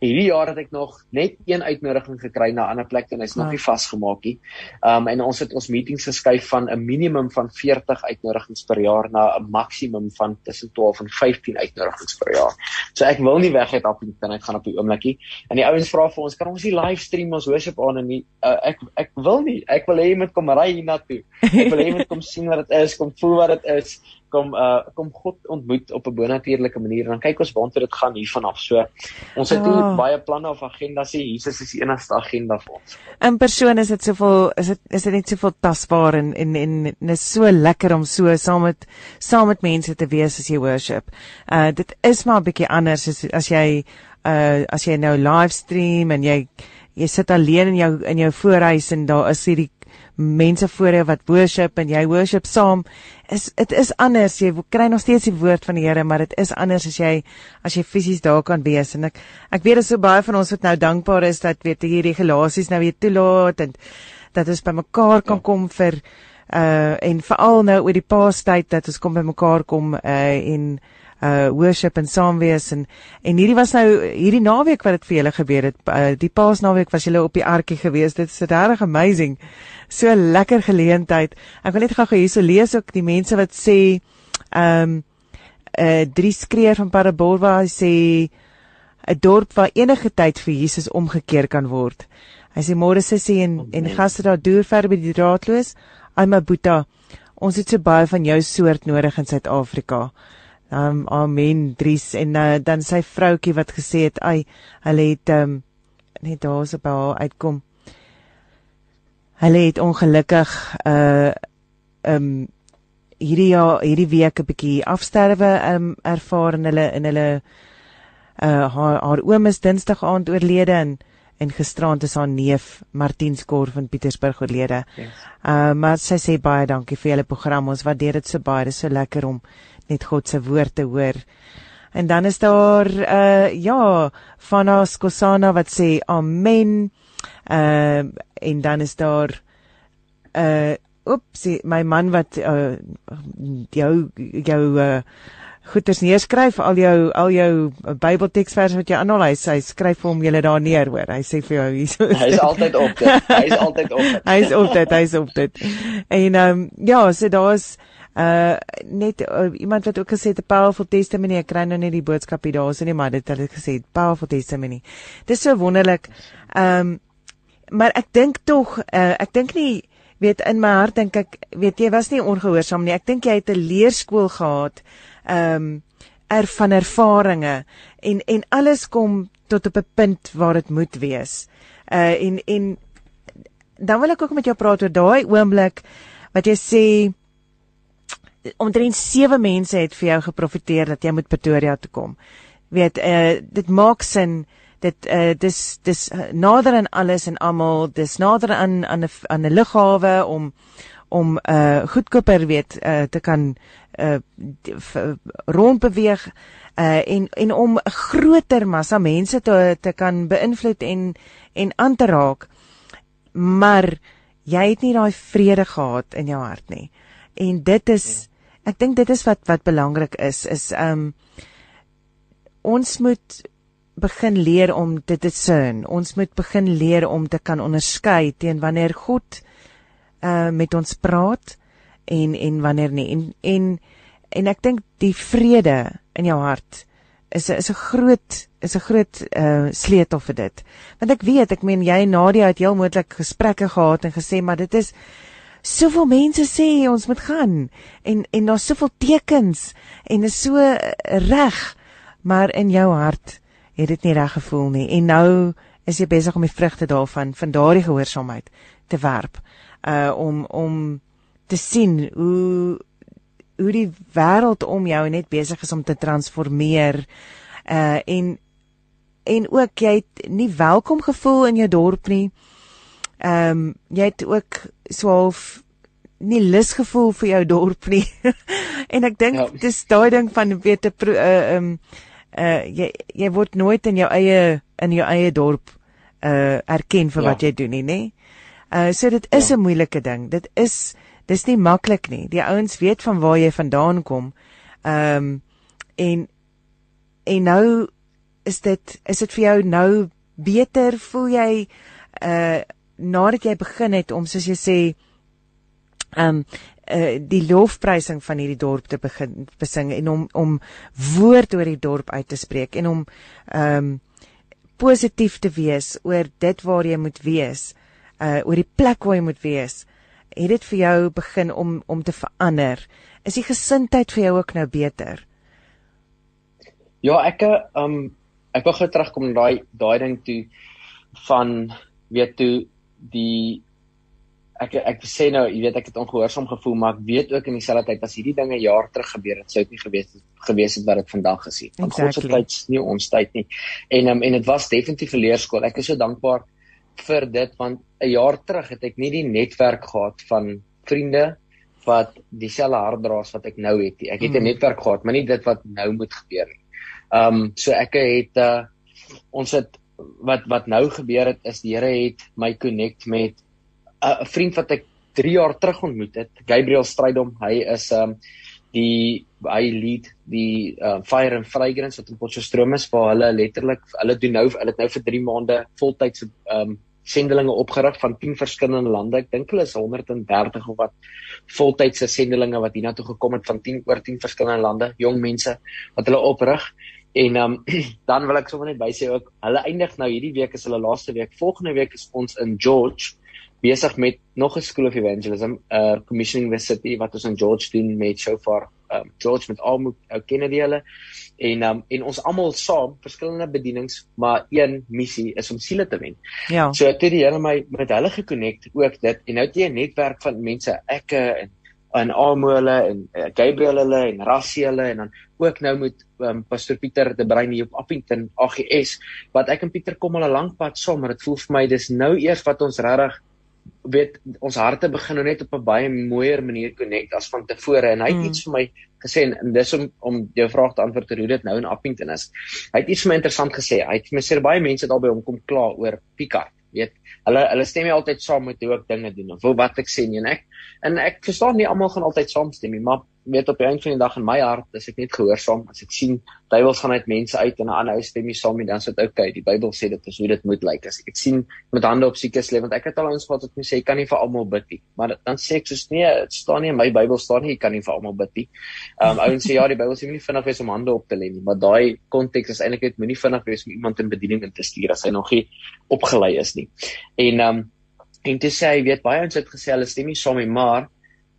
Hierdie jaar het ek nog net een uitnodiging gekry na 'n ander plek en hy's nog nie vasgemaak nie. Um en ons het ons meetings geskuif van 'n minimum van 40 uitnodigings per jaar na 'n maksimum van tussen 12 en 15 uitnodigings per jaar. So ek wil nie weg uit die internet gaan op die oomblikie. En die ouens vra vir ons, kan ons nie livestream ons worship aan en nie? Uh, ek ek wil nie. Ek wil hê jy moet kom ry hiernatoe. Ek wil hê jy moet kom sien wat dit is, kom voel wat dit is, kom uh kom God ontmoet op 'n bonatuurlike manier en dan kyk ons waartoe dit gaan hiervan af. So ons het nie oh. baie planne of agendas nie. Jesus is die enigste agenda vir ons. In persoon is dit soveel is dit is dit net soveel tasbaar en en en is so lekker om so saam met saam met mense te wees as jy worship. Uh dit is maar 'n bietjie anders as as jy uh as jy nou livestream en jy jy sit alleen in jou in jou voorhuis en daar is hierdie mense voor jou wat worship en jy worship saam is dit is anders jy kry nog steeds die woord van die Here maar dit is anders as jy as jy fisies daar kan wees en ek ek weet dit so baie van ons wat nou dankbaar is dat weet hierdie regulasies nou weer toelaat en dat ons bymekaar kan ja. kom vir uh en veral nou oor die paastyd dat ons kom bymekaar kom uh en uh worship en saam wees en en hierdie was nou hierdie naweek wat dit vir julle gebeur het uh, die paasnaweek was julle op die arkie gewees dit is regtig amazing. So lekker geleentheid. Ek wil net gou hierso lees ook die mense wat sê um uh drie skreer van Parabolwa sê 'n dorp waar enige tyd vir Jesus omgekeer kan word. Hy sê môre sê en oh, en gaste daar deur ver by die draadloos. Ai my boeta ons het so baie van jou soort nodig in Suid-Afrika Um amen Dries en uh, dan sy vroutjie wat gesê het, "Ai, hulle het um net daar so by haar uitkom. Hulle het ongelukkig uh um hierdie jaar hierdie week 'n bietjie afsterwe um ervaar in hulle in hulle uh haar haar oom is Dinsdag aand oorlede en en gisterand is haar neef Martin Skor van Pietersburg oorlede. Yes. Uh maar sy sê baie dankie vir julle program. Ons waardeer dit so baie. Dit is so lekker om net God se woord te hoor. En dan is daar uh ja, van Skosana wat sê amen. Uh en dan is daar uh oeps, my man wat uh jou jou uh goeders neerskryf al jou al jou Bybelteksverse wat jy aanhaal hy, hy skryf vir hom julle daar neer hoor. Hy sê vir jou hierso hy is altyd op dit. Hy is altyd op dit. Hy is op dit hy is op dit. En ehm um, ja so daar's uh net uh, iemand wat ook gesê het 'n powerful testimony ek kry nou net die boodskap hier daarso nie maar dit het hulle gesê powerful testimony. Dis so wonderlik. Um maar ek dink tog uh, ek dink nie weet in my hart dink ek weet jy was nie ongehoorsaam nie. Ek dink jy het 'n leerskool gehad um er van ervarings en en alles kom tot op 'n punt waar dit moet wees. Uh en en dan wil ek ook met jou praat oor daai oomblik wat jy sê omtrent sewe mense het vir jou geprofiteer dat jy moet Pretoria toe kom. Weet, uh dit maak sin dit uh dis dis nader aan alles en almal, dis nader aan aan 'n aan 'n lughawe om om uh goedkoper weet uh te kan uh rond beweeg uh en en om 'n groter massa mense te te kan beïnvloed en en aan te raak. Maar jy het nie daai vrede gehad in jou hart nie. En dit is ja Ek dink dit is wat wat belangrik is is um ons moet begin leer om dit te sien. Ons moet begin leer om te kan onderskei teen wanneer God uh met ons praat en en wanneer nie. En en en ek dink die vrede in jou hart is is 'n groot is 'n groot uh sleutel vir dit. Want ek weet, ek meen jy en Nadia het heel moontlik gesprekke gehad en gesê maar dit is soveel mense sê ons moet gaan en en daar's soveel tekens en is so reg maar in jou hart het dit nie reg gevoel nie en nou is jy besig om die vrugte daarvan van daardie gehoorsaamheid te werp uh om om te sien hoe hoe die wêreld om jou net besig is om te transformeer uh en en ook jy het nie welkom gevoel in jou dorp nie. Ehm um, jy het ook so half nie lusgevoel vir jou dorp nie. en ek dink ja. dis daai ding van weet 'n uh um uh jy jy word nooit in jou eie in jou eie dorp uh erken vir ja. wat jy doen nie, nê? Uh so dit is 'n ja. moeilike ding. Dit is dis nie maklik nie. Die ouens weet van waar jy vandaan kom. Um, en en nou is dit is dit vir jou nou beter voel jy uh nadat jy begin het om soos jy sê um uh die lofprysing van hierdie dorp te begin besing en om om woord oor die dorp uit te spreek en om um positief te wees oor dit waar jy moet wees uh oor die plek waar jy moet wees het dit vir jou begin om om te verander. Is die gesindheid vir jou ook nou beter? Ja ek um ek wil gou terugkom na daai daai ding toe van weet toe die ek ek sê nou, jy weet ek het ongehoorsaam gevoel, maar ek weet ook in dieselfde tyd as hierdie dinge jaar terug gebeur het, sou dit nie gewees het gewees het wat dit vandag gesien. Want exactly. God se tyd is nie ons tyd nie. En um, en dit was definitief 'n leerskool. Ek is so dankbaar vir dit want 'n jaar terug het ek nie die netwerk gehad van vriende wat dieselfde hartdraas wat ek nou het. Ek het 'n mm. netwerk gehad, maar nie dit wat nou moet gebeur nie. Um so ek het uh, ons het wat wat nou gebeur het is die Here het my connect met 'n uh, vriend wat ek 3 jaar terug ontmoet het, Gabriel Strydom. Hy is um die hy lead die uh, Fire and Fragrance wat in Potchefstroom is waar hulle letterlik hulle doen nou hulle het nou vir 3 maande voltydse um sendelinge opgerig van 10 verskillende lande. Ek dink hulle is 130 of wat voltydse sendelinge wat hiernatoe gekom het van 10 oor 10 verskillende lande, jong mense wat hulle oprig. En um, dan wil ek sommer net bysê ook, hulle eindig nou hierdie week is hulle laaste week. Volgende week is ons in George besig met nog 'n School of Evangelism, uh, commissioning university wat ons in George doen met so far um, George met almal ou Kennedy hulle en um, en ons almal saam verskillende bedienings, maar een missie is om siele te wen. Ja. So toe die Here my met hulle gekonnekt ook dit en nou het jy 'n netwerk van mense, ek en en Almoele en uh, Gabriel hulle en Rassie hulle en dan ook nou met um, Pastor Pieter de Bruin hier op Appington AGS wat ek en Pieter kom al 'n lank pad saam maar dit voel vir my dis nou eers wat ons regtig weet ons harte begin nou net op 'n baie mooier manier connect as van tevore en hy het mm. iets vir my gesê en, en dis om om jou vraag te antwoord hoe dit nou in Appington is. Hy het iets vir my interessant gesê. Hy het vir my sê baie mense daar by hom kom kla oor Picard weet hulle hulle stem nie altyd saam met hoe ek dinge doen of wat ek sê nie en ek en ek verstaan nie almal gaan altyd saamstem nie maar weet op die einde van die dag in my hart as ek net gehoorsaam as ek sien duiwels gaan uit mense uit en 'n ander ou stem nie saam nie dan sê dit okay die Bybel sê dit is hoe dit moet lyk. As ek sien met hande op siekes lê want ek het al ons gehad wat mense sê jy kan nie vir almal bid nie. Maar dan sê ek soos nee dit staan nie in my Bybel staan nie jy kan nie vir almal bid nie. Um ouens sê ja die Bybel sê moenie vinnig wees om hande op te lê nie maar daai konteks is eintlik net moenie vinnig wees om iemand in bediening in te stuur as hy nog nie opgelei is nie. En um en te sê jy weet baie ons het gesê hulle stem nie saam nie maar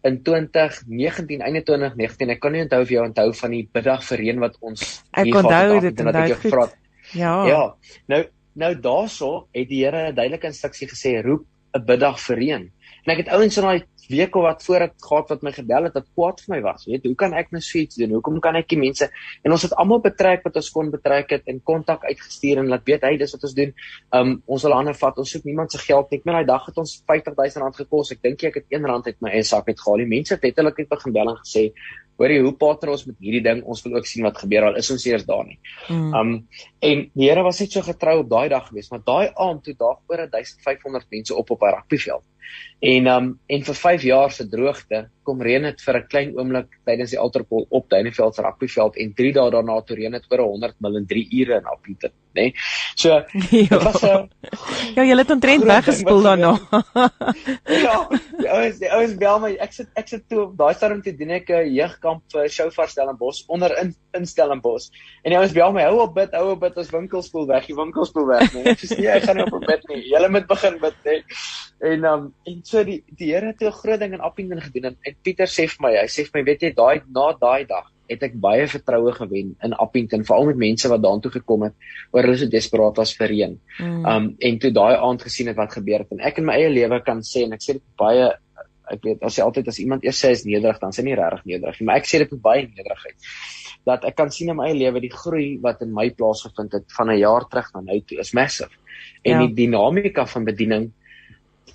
in 2019 einde 2019 ek kan nie onthou of jy onthou van die biddag vir reën wat ons ek onthou dit en dit gevra ja. Ja. Nou nou daaroor het die Here 'n duidelike instruksie gesê roep 'n biddag vir reën. En ek het ouens in daai week of wat voor ek gehad wat my gebel het wat kwaad vir my was weet hoe kan ek nou suits doen? Hoekom kan ek die mense? En ons het almal betrek wat ons kon betrek het en kontak uitgestuur en laat weet hy dis wat ons doen. Um, ons wil ander vat. Ons soek niemand se geld net met daai dag het ons 50000 rand gekos. Ek dink ek het 1 rand uit my sak uitgehaal die mense het letterlik net begin bel en gesê hoorie hoe partner ons met hierdie ding? Ons wil ook sien wat gebeur. Al is ons eers daar nie. Mm. Um en die Here was net so getrou op daai dag geweest maar daai aand toe daar oor 1500 mense op op 'n rugbyveld. En um en vir 5 jaar se droogte kom reën dit vir 'n klein oomblik tydens die alterpol op Duineveld se rugbyveld en 3 dae daarna toe reën dit oor 100 mil in 3 ure in Appington, né? Nee? So dit was 'n Ja, jy het ontrent weggespoel daarna. ja, die ouens, die ouens bel my. Ek sit ek sit toe op daai stadium te doen ek 'n jeugkamp vir Shofar Stellenbosch onder in, in Stellenbosch. En die ouens bel my, hou op bid, hou op bid, ons winkelspoel weg, die winkelspoel weg, né? Nee? Ek sê nee, ek gaan nie op bid nie. Julle moet begin bid, né? Nee? En um en so die die Here het 'n groot ding in Appington gedoen en, en Pieter sê vir my, hy sê vir my, weet jy, daai na daai dag het ek baie vertroue gewen in Appington, veral met mense wat daartoe gekom het oor hulle so desperaat was vir reën. Mm. Um en toe daai aand gesien het wat gebeur het en ek in my eie lewe kan sê en ek sê dit baie ek weet as jy altyd as iemand eers sê is nederig dan sê nie regtig nederig nie, maar ek sê dit met baie nederigheid dat ek kan sien in my eie lewe die groei wat in my plaasgevind het van 'n jaar terug na nou toe is massive. En ja. die dinamika van bediening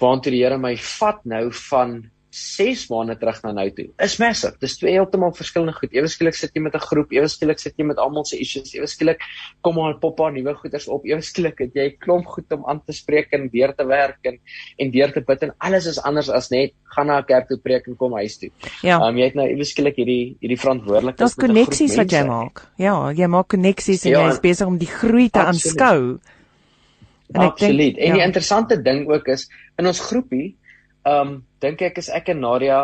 waantoe die Here my vat nou van 6 maande terug na nou toe is massive. Dis twee heeltemal verskillende goed. Ewe skielik sit jy met 'n groep, ewe skielik sit jy met almal se issues, ewe skielik kom maar pop paar nuwe goeders op. Ewe skielik het jy 'n klomp goed om aan te spreek en deur te werk en en deur te bid en alles is anders as net gaan na 'n kerk toe preek en kom huis toe. Ja. Um, jy het nou ewe skielik hierdie hierdie verantwoordelikheid. Daar's koneksies wat jy maak. Ja, jy maak koneksies en ja, jy is besig om die groei te aanskou. Absoluut. En ja. die interessante ding ook is in ons groepie, um, dink ek is ek en Nadia,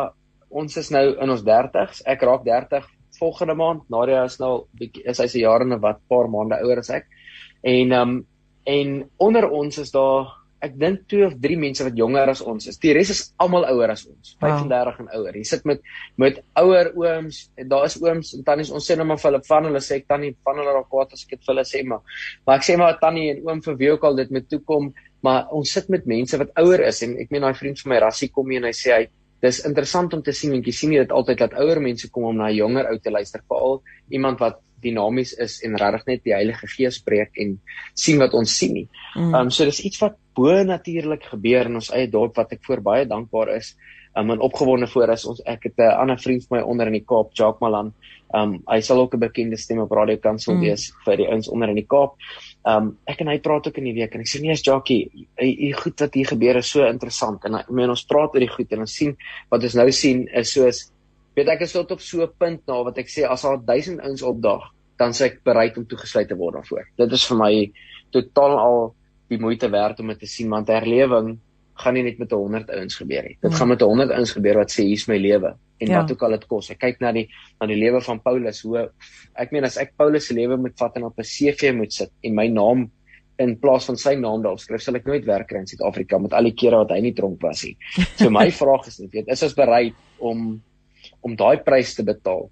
ons is nou in ons 30s. Ek raak 30 volgende maand. Nadia is nou bietjie is hy se jare en wat paar maande ouer as ek. En ehm um, en onder ons is daar ek dink twee of drie mense wat jonger as ons is. Die res is almal ouer as ons, 35 wow. en ouer. Jy sit met met ouer ooms en daar is ooms en tannies. Ons sê nou maar vir hulle van hulle sê ek tannie van hulle raak kwaad as ek dit vir hulle sê maar. Maar ek sê maar tannie en oom vir wie ook al dit met toe kom, maar ons sit met mense wat ouer is en ek meen daai vriend van my Rassie kom hier en hy sê hy dis interessant om te sien want jy sien jy dit altyd dat ouer mense kom om na jonger ou te luister veral iemand wat dinamies is en regtig net die Heilige Gees spreek en sien wat ons sien nie. Mm. Ehm um, so dis iets wat bo natuurlik gebeur in ons eie dorp wat ek voor baie dankbaar is. Um, en opgewonde voor is ons ek het 'n ander vriend van my onder in die Kaap, Jacques Malan. Um hy sal ook 'n bekende stem op Radio Kansel mm. wees vir die ouens onder in die Kaap. Um ek en hy praat ook in die week en ek sê nee, is Jackie, die goed wat hier gebeur is so interessant en ek meen ons praat oor die goed en ons sien wat ons nou sien is soos weet ek is tot op so 'n punt nou wat ek sê as daar 1000 ouens opdaag, dan sê ek bereid om toegesluit te word daarvoor. Dit is vir my totaal al die moeite werd om dit te sien want herlewing gaan nie net met 100 ouens gebeur nie. Dit hmm. gaan met 100 ouens gebeur wat sê hier's my lewe en ja. wat ook al dit kos. Ek kyk na die na die lewe van Paulus hoe ek meen as ek Paulus se lewe moet vat en op 'n CV moet sit en my naam in plaas van sy naam daarop skryf, sal ek nooit werk kry in Suid-Afrika met al die kere wat hy nie tronk was nie. So my vraag is net, weet, is ons bereid om om daai prys te betaal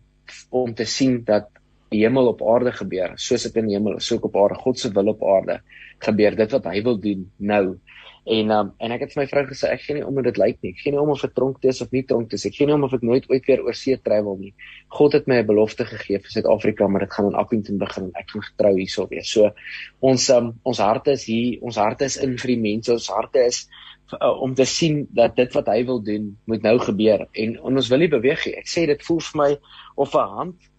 om te sien dat die hemel op aarde gebeur, soos dit in die hemel is, so ook op aarde, God se wil op aarde gebeur, dit wat hy wil doen nou. En um, en ek het vir my vrou gesê ek gee nie om hoe dit lyk nie. Ek gee nie om of ek tronk is of nie tronk is. Ek gee nie om of ek nooit ooit weer oor see travel nie. God het my 'n belofte gegee vir Suid-Afrika, maar dit gaan in Appington begin. Ek gaan getrou hierso wees. So ons um, ons harte is hier, ons harte is in vir die mense. Ons harte is uh, om te sien dat dit wat hy wil doen moet nou gebeur en, en ons wil nie beweeg nie. Ek sê dit voel vir my of 'n hand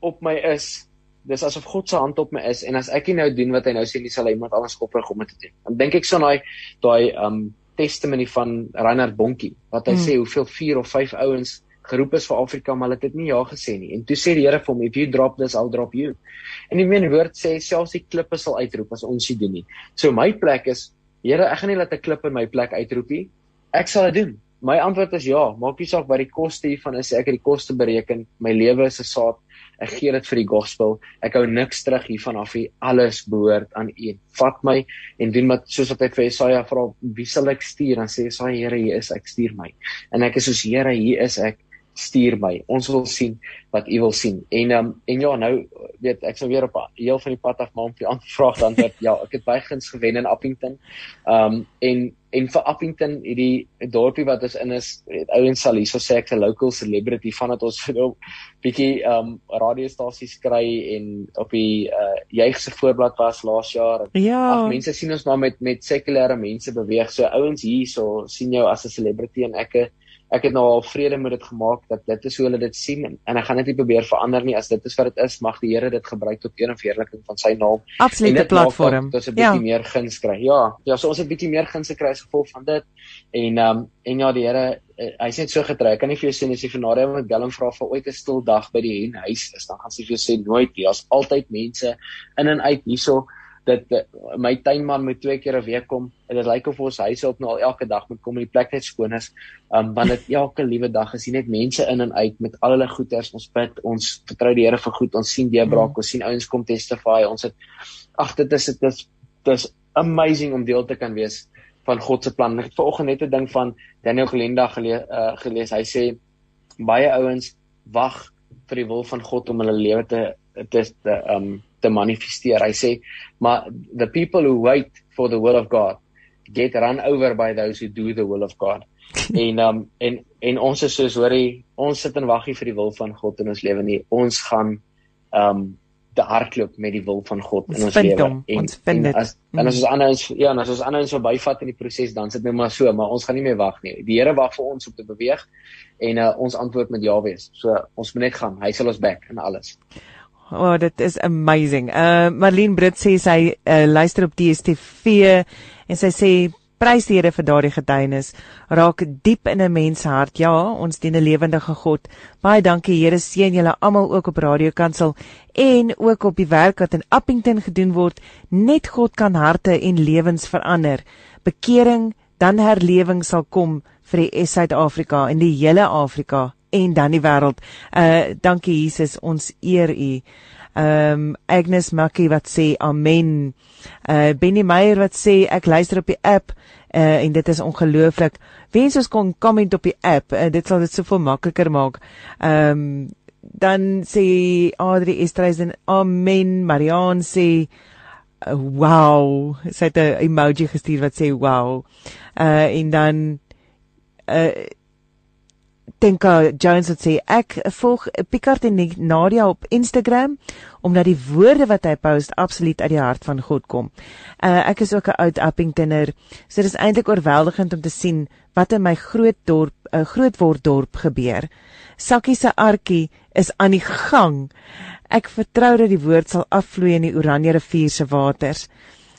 op my is. Dis asof God se hand op my is en as ek nie nou doen wat hy nou sê nie sal hy iemand anders oprig om dit te doen. Dan dink ek so daai daai um testimony van Reinhard Bonkie wat hy hmm. sê hoeveel 4 of 5 ouens geroep is vir Afrika maar hulle het dit nie ja gesê nie. En toe sê die Here vir hom if you drop this I'll drop you. En die meen woord sê selfs die klippe sal uitroep as ons dit doen nie. So my plek is Here, ek gaan nie laat 'n klip in my plek uitroep nie. Ek sal dit doen. My antwoord is ja. Maak nie saak wat die koste hiervan is. Ek het die koste bereken. My lewe is 'n saad Ek gee dit vir die gospel. Ek hou niks terug hiervan af nie. Alles behoort aan U. Vat my en doen wat soos wat hy vir Jesaja vra, wie sal ek stuur? Dan sê Jesaja, Here, hier is ek, stuur my. En ek is soos Here, hier is ek stuur my. Ons wil sien wat u wil sien. En um, en ja, nou weet ek sou weer op heel van die pad af maar om die aanvraag dan dat ja, ek het baie guns gewen in Appington. Um en en vir Appington hierdie dorpie wat ons in is, weet ouens sal hierso sê ek's 'n local celebrity vandat ons vir nou bietjie um radiostasies kry en op die uh juig se voorblad was laas jaar. Ja. Ag mense sien ons maar met met sekulêre mense beweeg. So ouens hierso sien jou as 'n celebrity en ek ek het nou al vrede met dit gemaak dat dit is hoe hulle dit sien en, en ek gaan dit nie probeer verander nie as dit is wat dit is mag die Here dit gebruik tot eer en verheerliking van sy naam. Absolute platform. Dit is 'n bietjie ja. meer guns kry. Ja, ja, so ons het bietjie meer guns gekry as gevolg van dit. En ehm um, en ja, die Here uh, hy's net so getrou. Ek kan nie vir jou sê as jy Nadia met Bellum vra vir ooit 'n stil dag by die hen huis is, dan gaan sy vir jou sê nooit nie. Daar's altyd mense in en uit hierso dit my tuinman moet twee keer 'n week kom en dit lyk of ons huis op nou al elke dag moet kom en die plek net skoon is. Um want dit elke liewe dag is hier net mense in en uit met al hulle goeders. Ons bid, ons vertrou die Here vir goed. Ons sien deurbraak, mm. ons sien ouens kom testify. Ons het ag dit is dit is dis amazing om deel te kan wees van God se plan. Ek het vanoggend net 'n ding van Daniel Gelenda gele, uh, gelees. Hy sê baie ouens wag vir die wil van God om hulle lewe te te um te manifesteer. Hy sê, maar the people who wait for the will of God get run over by those who do the will of God. en um en en ons is soos hoorie, ons sit en wag hier vir die wil van God in ons lewe nie. Ons gaan um te hardloop met die wil van God ons in ons lewe. En, ons vind dit. As, en as ons ander ons ja, en as ons ander ons verbyvat in die proses, dan sit dit nou maar so, maar ons gaan nie meer wag nie. Die Here wag vir ons om te beweeg en uh, ons antwoord met ja wees. So ons moet net gaan. Hy sal ons back in alles. Oh, dit is amazing. Uh Marlene Brits sê sy uh, luister op DStv en sy sê prys die Here vir daardie getuienis. Raak diep in 'n mens se hart. Ja, ons dien 'n lewendige God. Baie dankie Here, seën julle almal ook op Radio Kansel en ook op die werk wat in Appington gedoen word. Net God kan harte en lewens verander. Bekering, dan herlewing sal kom vir die Suid-Afrika en die hele Afrika en dan die wêreld. Uh dankie Jesus, ons eer U. Ehm um, Agnes Makkie wat sê amen. Uh Benny Meyer wat sê ek luister op die app uh en dit is ongelooflik. Wens ons kon comment op die app. Uh, dit sal dit soveel makliker maak. Ehm um, dan sê Adri Estreisen amen. Marianne sê uh, wow. Sy het 'n emoji gestuur wat sê wow. Uh en dan uh Tenka Jones het sê ek volg Picard en Nadia op Instagram omdat die woorde wat hy post absoluut uit die hart van God kom. Uh, ek is ook 'n oud Appingtoner, so dit is eintlik oorweldigend om te sien wat in my groot dorp, 'n uh, groot word dorp gebeur. Sakkie se arkie is aan die gang. Ek vertrou dat die woord sal afvloei in die Oranje rivier se waters.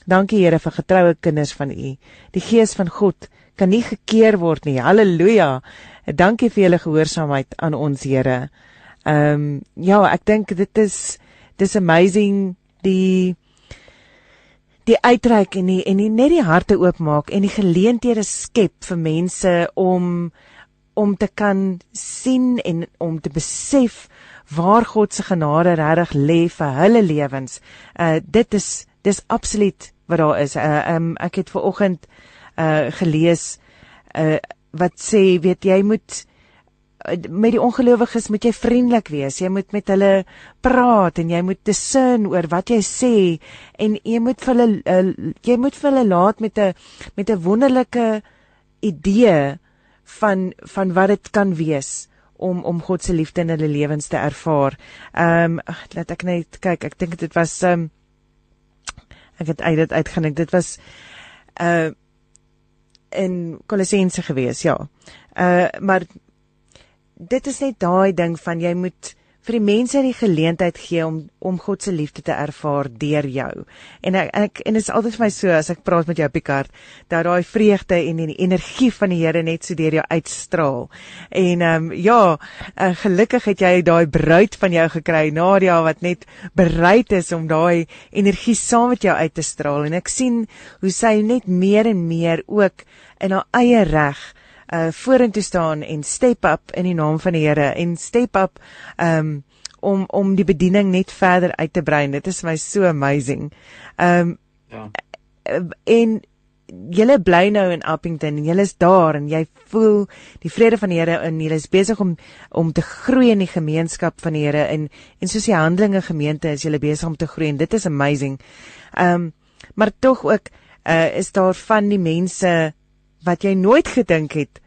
Dankie Here vir getroue kinders van U. Die gees van God kan nie gekeer word nie. Halleluja. Dankie vir julle gehoorsaamheid aan ons Here. Ehm um, ja, ek dink dit is dis amazing die die uitreik en die, en die net die harte oopmaak en die geleenthede skep vir mense om om te kan sien en om te besef waar God se genade regtig lê vir hulle lewens. Uh dit is dis absoluut wat daar is. Uh um, ek het ver oggend uh gelees uh wat sê weet jy moet met die ongelowiges moet jy vriendelik wees. Jy moet met hulle praat en jy moet discern oor wat jy sê en jy moet vir hulle uh, jy moet vir hulle laat met 'n met 'n wonderlike idee van van wat dit kan wees om om God se liefde in hulle lewens te ervaar. Ehm um, laat ek net kyk. Ek dink dit was ehm um, ek het uit dit uitgenik. Dit was uh in Kolossense gewees, ja. Uh maar dit is net daai ding van jy moet vir die mense die geleentheid gee om om God se liefde te ervaar deur jou. En ek, ek en dit is altyd vir my so as ek praat met jou Picard dat daai vreugde en die energie van die Here net so deur jou uitstraal. En ehm um, ja, uh, gelukkig het jy daai bruid van jou gekry, Nadia wat net bereid is om daai energie saam met jou uit te straal en ek sien hoe sy net meer en meer ook in haar eie reg uh vorentoe staan en step up in die naam van die Here en step up um om om die bediening net verder uit te brei. Dit is my so amazing. Um ja. En julle bly nou in Appington en julle is daar en jy voel die vrede van die Here en julle is besig om om te groei in die gemeenskap van die Here en en soos die Handelinge gemeente is julle besig om te groei en dit is amazing. Um maar tog ook uh is daar van die mense wat jy nooit gedink het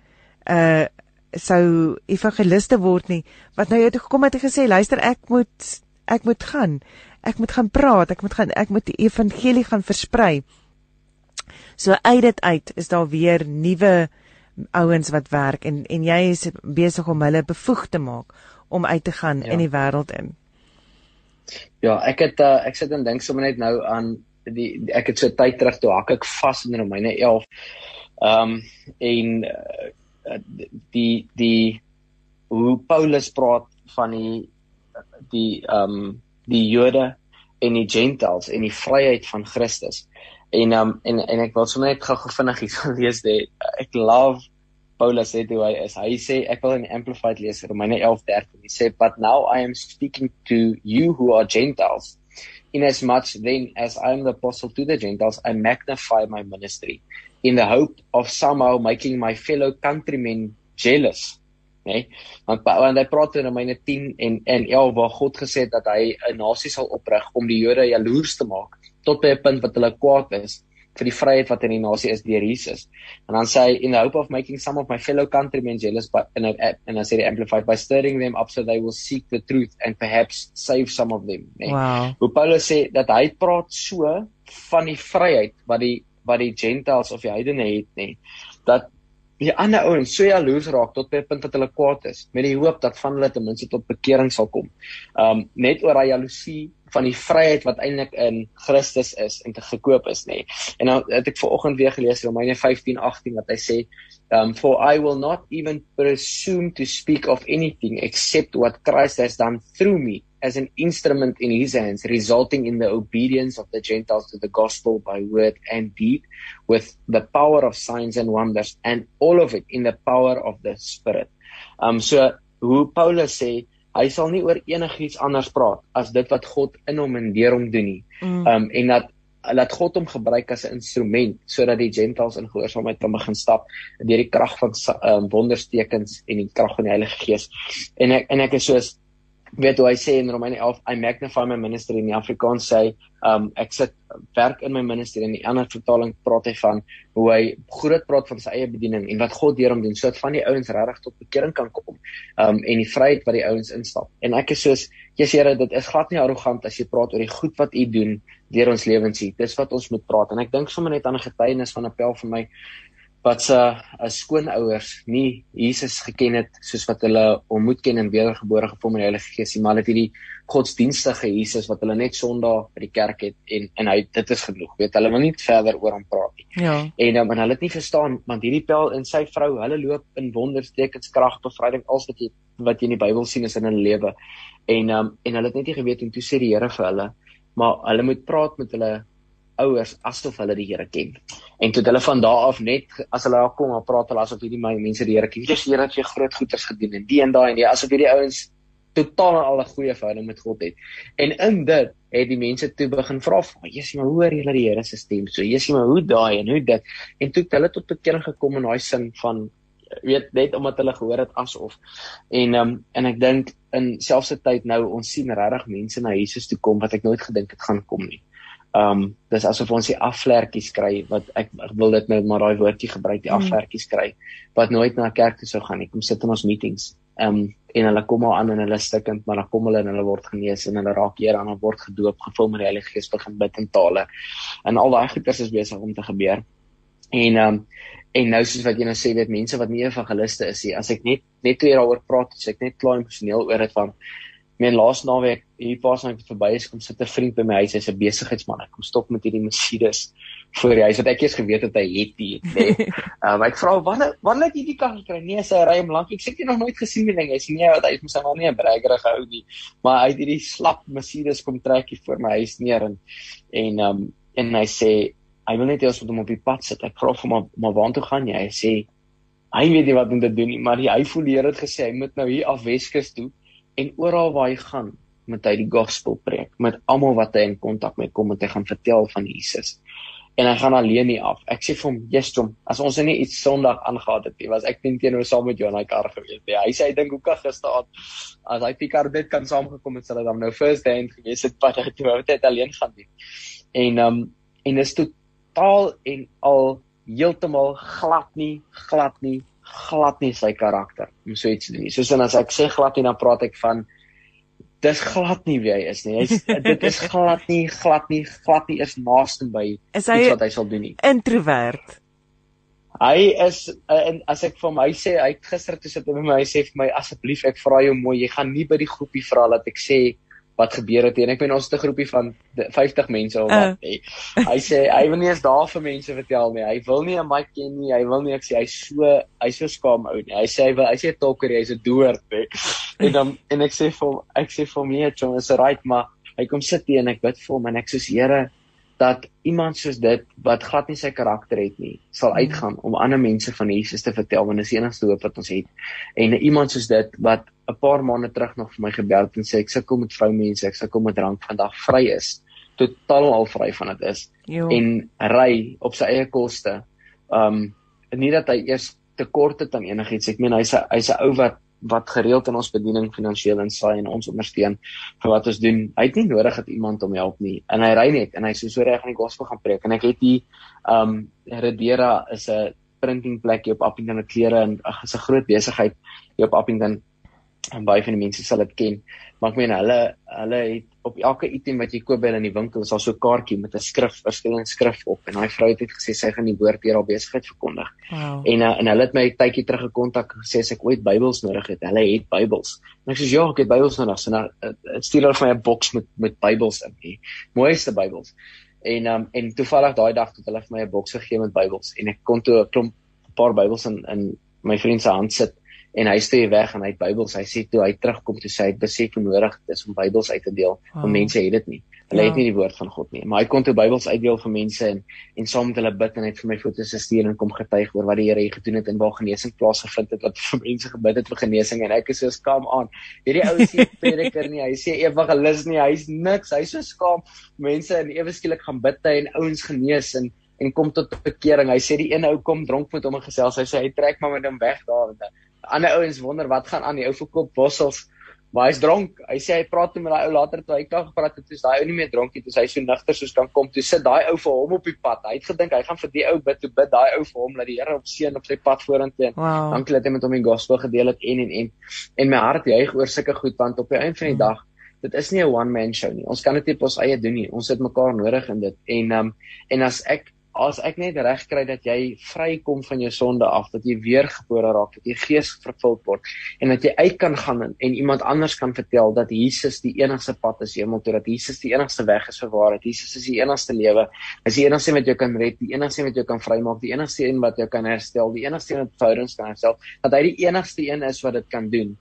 uh sou evangeliste word nie wat nou jy toe gekom het en gesê luister ek moet ek moet gaan. Ek moet gaan praat. Ek moet gaan ek moet die evangelie gaan versprei. So uit dit uit is daar weer nuwe ouens wat werk en en jy is besig om hulle bevoeg te maak om uit te gaan ja. in die wêreld in. Ja ek het uh, ek sit en dink sommer net nou aan die ek het so tyd terug toe hak ek vas in Romeine 11 Ehm um, en uh, die die hoe Paulus praat van die die ehm um, die Jode en die Gentiles en die vryheid van Christus. En um, en en ek wil sommer net gou vinnig iets lees dit. Ek love Paulus sê hoe hy is. Hy sê ek wil in Amplified lees Romeine 11:13. Hy sê but now I am speaking to you who are Gentiles in as much then as I am the apostle to the Gentiles I magnify my ministry in the hope of somehow making my fellow countrymen jealous nê nee? want want hy praat in Romeine 10 en en 11 waar God gesê het dat hy 'n nasie sal oprig om die Jode jaloers te maak tot by 'n punt wat hulle kwaad is vir die vryheid wat in die nasie is deur Jesus. En dan sê hy in the hope of making some of my fellow countrymen jealous but in a and I the amplified by stirring them up so they will seek the truth and perhaps save some of them. Nee. Wow. Hoe Paulus sê dat hy praat so van die vryheid wat die wat die gentiles of die heidene het nê. Dat die ander ouens so jaloers raak tot by 'n punt dat hulle kwaad is met die hoop dat van hulle ten minste tot bekering sal kom. Um net oor daai jaloesie van die vryheid wat eintlik in Christus is en te gekoop is nê. Nee. En nou het ek vanoggend weer gelees Romeine 15:18 wat hy sê, um for I will not even presume to speak of anything except what Christ has done through me as an instrument in his hands resulting in the obedience of the Gentiles to the gospel by word and deed with the power of signs and wonders and all of it in the power of the spirit. Um so hoe Paulus sê hy sal nie oor enigiets anders praat as dit wat God in hom en deur hom doen nie. Mm. Um en dat laat God hom gebruik as 'n instrument sodat die gentiles in gehoorsaamheid kan begin stap deur die krag van um, wonderstekens en die krag van die Heilige Gees. En ek en ek is soos weet hoe hy sê in Romeine 11 I magnify my ministry in die Afrikaans sê um ek sit werk in my ministry en die ander vertaling praat hy van hoe hy groot praat van sy eie bediening en wat God deur hom doen sodat van die ouens regtig tot bekering kan kom um en die vryheid wat die ouens instap. En ek is soos Jesus Here dit is glad nie arrogant as jy praat oor die goed wat u doen deur ons lewens hier. Dis wat ons moet praat. En ek dink sommer net aan 'n getuienis van 'n pel vir my wat se as skoonouers nie Jesus geken het soos wat hulle hom moet ken en wedergebore gevorm in die Heilige Gees nie, maar het hierdie godsdienstige Jesus wat hulle net Sondag by die kerk het en en hy dit is genoeg. Weet hulle wil nie verder oor hom praat nie. Ja. En um, hulle het nie verstaan want hierdie pel en sy vrou, hulle loop in wonderstekens krag bevryding als wat jy wat jy in die Bybel sien is in hulle lewe. En um, en hulle het net nie geweet en toe sê die Here vir hulle, maar hulle moet praat met hulle ouers asof hulle die Here ken. En toe hulle van daardie af net as hulle daar kom, dan praat hulle asof hierdie mense die Here ken. Jesus Here het vir groot goeders gedoen en die en daai en die asof hierdie ouens totaal al 'n goeie verhouding met God het. En in dit het die mense toe begin vra, "Jesus, maar hoe hoor julle die Here se stem?" So, "Jesus, maar hoe daai en hoe dit?" En toe het hulle tot bekering gekom in daai sin van weet net omdat hulle gehoor het asof en um, en ek dink in selfs tyd nou ons sien regtig mense na Jesus toe kom wat ek nooit gedink het gaan kom nie. Ehm um, dis asof ons die afvlerkies kry wat ek, ek wil dit net maar daai woordjie gebruik die mm. afvlerkies kry wat nooit na kerk toe sou gaan nie. Kom sit in ons meetings. Ehm um, en hulle kom al aan en hulle stikkend maar dan kom hulle en hulle word genees en hulle raak hier aan en word gedoop, gevul met die Heilige Gees, begin bid in tale. En al daai goeders is besig om te gebeur. En ehm um, en nou soos wat jy nou sê weet mense wat nie evangeliste is nie, as ek net net weer daaroor praat, as ek net klaar emosioneel oor dit van meen laas naweek hier pas net verby is kom sit 'n vriend by my huis. Hy's 'n besigheidsman. Ek kom stop met hierdie Mercedes voor die huis wat ek eers geweet het hy het die nê um, ek vra wanneer wanneer het jy die kar gekry? Nee sy ry hom lank. Ek sê jy nog nooit gesien die ding. Hy sê nee wat hy moet sy maar nie 'n braggerig hou nie. Maar hy het hierdie slap Mercedes kom trek hier voor my huis neer en en um, en hy sê hy wil net hê ons moet hom op die pad sit. Ek vra hom maar maar waartoe gaan jy? Hy sê hy weet nie wat om te doen nie maar hy voel die Here het gesê hy moet nou hier af Weskus toe en oral waar hy gaan met hy die gospel preek met almal wat hy in kontak mee kom en hy gaan vertel van Jesus. En hy gaan alleen nie af. Ek sê vir hom jestom as ons nie iets sonderdag aangegaan het nie was ek teen teenoor saam met jou in daai kar gewees nee hy sê hy dink hoe kan gestaan as hy pikar dit kan saamgekom het sal dit dan nou first hand gewees het wat hy toe het alleen gaan doen en um en is totaal en al heeltemal glad nie glad nie glad nie sy karakter om so iets te doen. Soos en as ek sê glad nie dan praat ek van dis glad nie wie hy is nie. Hy's dit is glad nie glad nie glad nie is naaste by is hy iets wat hy sal doen nie. Introvert. Hy is uh, en as ek vir my sê hy gister toe sit hy by my hy sê vir my asseblief ek vra jou mooi jy gaan nie by die groepie vra dat ek sê wat gebeur het. En ek meen ons het 'n groepie van 50 mense al wat uh. hy sê hy wil nie eens daar vir mense vertel nie. Hy wil nie 'n mic ken nie. Hy wil nie ek sê hy's so hy's so skaam ou nie. Hy sê hy wil hy sê talker hy's 'n doer hè. En dan en ek sê vir ek sê vir my John is right maar hy kom sit hier en ek bid vir hom en ek sê Here dat iemand soos dit wat glad nie sy karakter het nie sal mm. uitgaan om ander mense van Jesus te vertel want dit is die enigste hoop wat ons het en iemand soos dit wat 'n paar maande terug nog vir my gebel het en sê ek sukkel met vroumense ek sukkel met drank vandag vry is totaal al vry van dit is jo. en ry op sy eie koste um nie dat hy eers tekort het aan enigiets ek meen hy's 'n hy's 'n ou wat wat gereeld in ons bediening finansiëel insaai en ons ondersteun vir wat ons doen. Hy het nie nodig dat iemand hom help nie. En hy ry net en hy sê so reg aan die gospel gaan preek en ek het hier um Redera is 'n printing plekjie op Appington klere en ag is 'n groot besigheid hier op Appington en baie van die mense sal dit ken. Maar ek meen hulle hulle het op elke item wat jy koop by hulle in die winkel is daar so 'n kaartjie met 'n skrif, verskillende skrif op en daai vrou het net gesê sy gaan die woord deur haar besigheid verkondig. Wow. En uh, en hulle het my tydjie terug gekontak gesê as ek ooit Bybels nodig het, hulle het Bybels. En ek sê ja, ek het Bybels nodig. So nou uh, stuur hulle vir my 'n boks met met Bybels in. Die mooiste Bybels. En um, en toevallig daai dag het hulle vir my 'n boks gegee met Bybels en ek kon toe 'n klomp paar Bybels in in my vriend se hand sit en hy stuur weg en hy het Bybels. Hy sê toe hy terugkom toe sê hy het besef hoe nodig dit is om Bybels uit te deel. Want oh. mense het dit nie. Hulle ja. het nie die woord van God nie. Maar hy kon toe Bybels uitdeel vir mense en en saam met hulle bid en het vir my foto's gestuur en kom getuig oor wat die Here gedoen het en waar genesing plaasgevind het wat vir mense gebid het vir genesing en ek is so skaam aan. Hierdie ou is nie prediker nie. Hy sê evangelis nie. Hy's niks. Hy's so skaam. Mense en ewe skielik gaan bid hy en ouens genees en en kom tot bekering. Hy sê die een ou kom dronk met hom en gesels. Hy sê hy trek maar met hom weg daar en ander ouens wonder wat gaan aan die ou verkoop bossels maar hy's dronk. Hy sê hy praat met daai ou later toe hy klaar gepraat het dis daai ou nie meer dronk nie dis hy so nigter soos kan kom. Toe sit daai ou vir hom op die pad. Hy het gedink hy gaan vir die ou bid toe bid daai ou vir hom dat die Here op seën op sy pad vorentoe wow. dankie dat hy met hom die gospel gedeel het en en en. En my hart juig oor sulke goed want op die einde van die mm. dag dit is nie 'n one man show nie. Ons kan dit nie op ons eie doen nie. Ons het mekaar nodig in dit. En um, en as ek as ek net reg kry dat jy vrykom van jou sonde af, dat jy weergebore raak, dat jy gees vervul word en dat jy uit kan gaan en, en iemand anders kan vertel dat Jesus die enigste pad is hemel toe, dat Jesus die enigste weg is vir waarheid. Jesus is die enigste lewe. Is die enigste wat jou kan red, die enigste wat jou kan vrymaak, die enigste een wat jou kan herstel, die enigste wat verhoudings kan herstel, dat hy die enigste een is wat dit kan doen.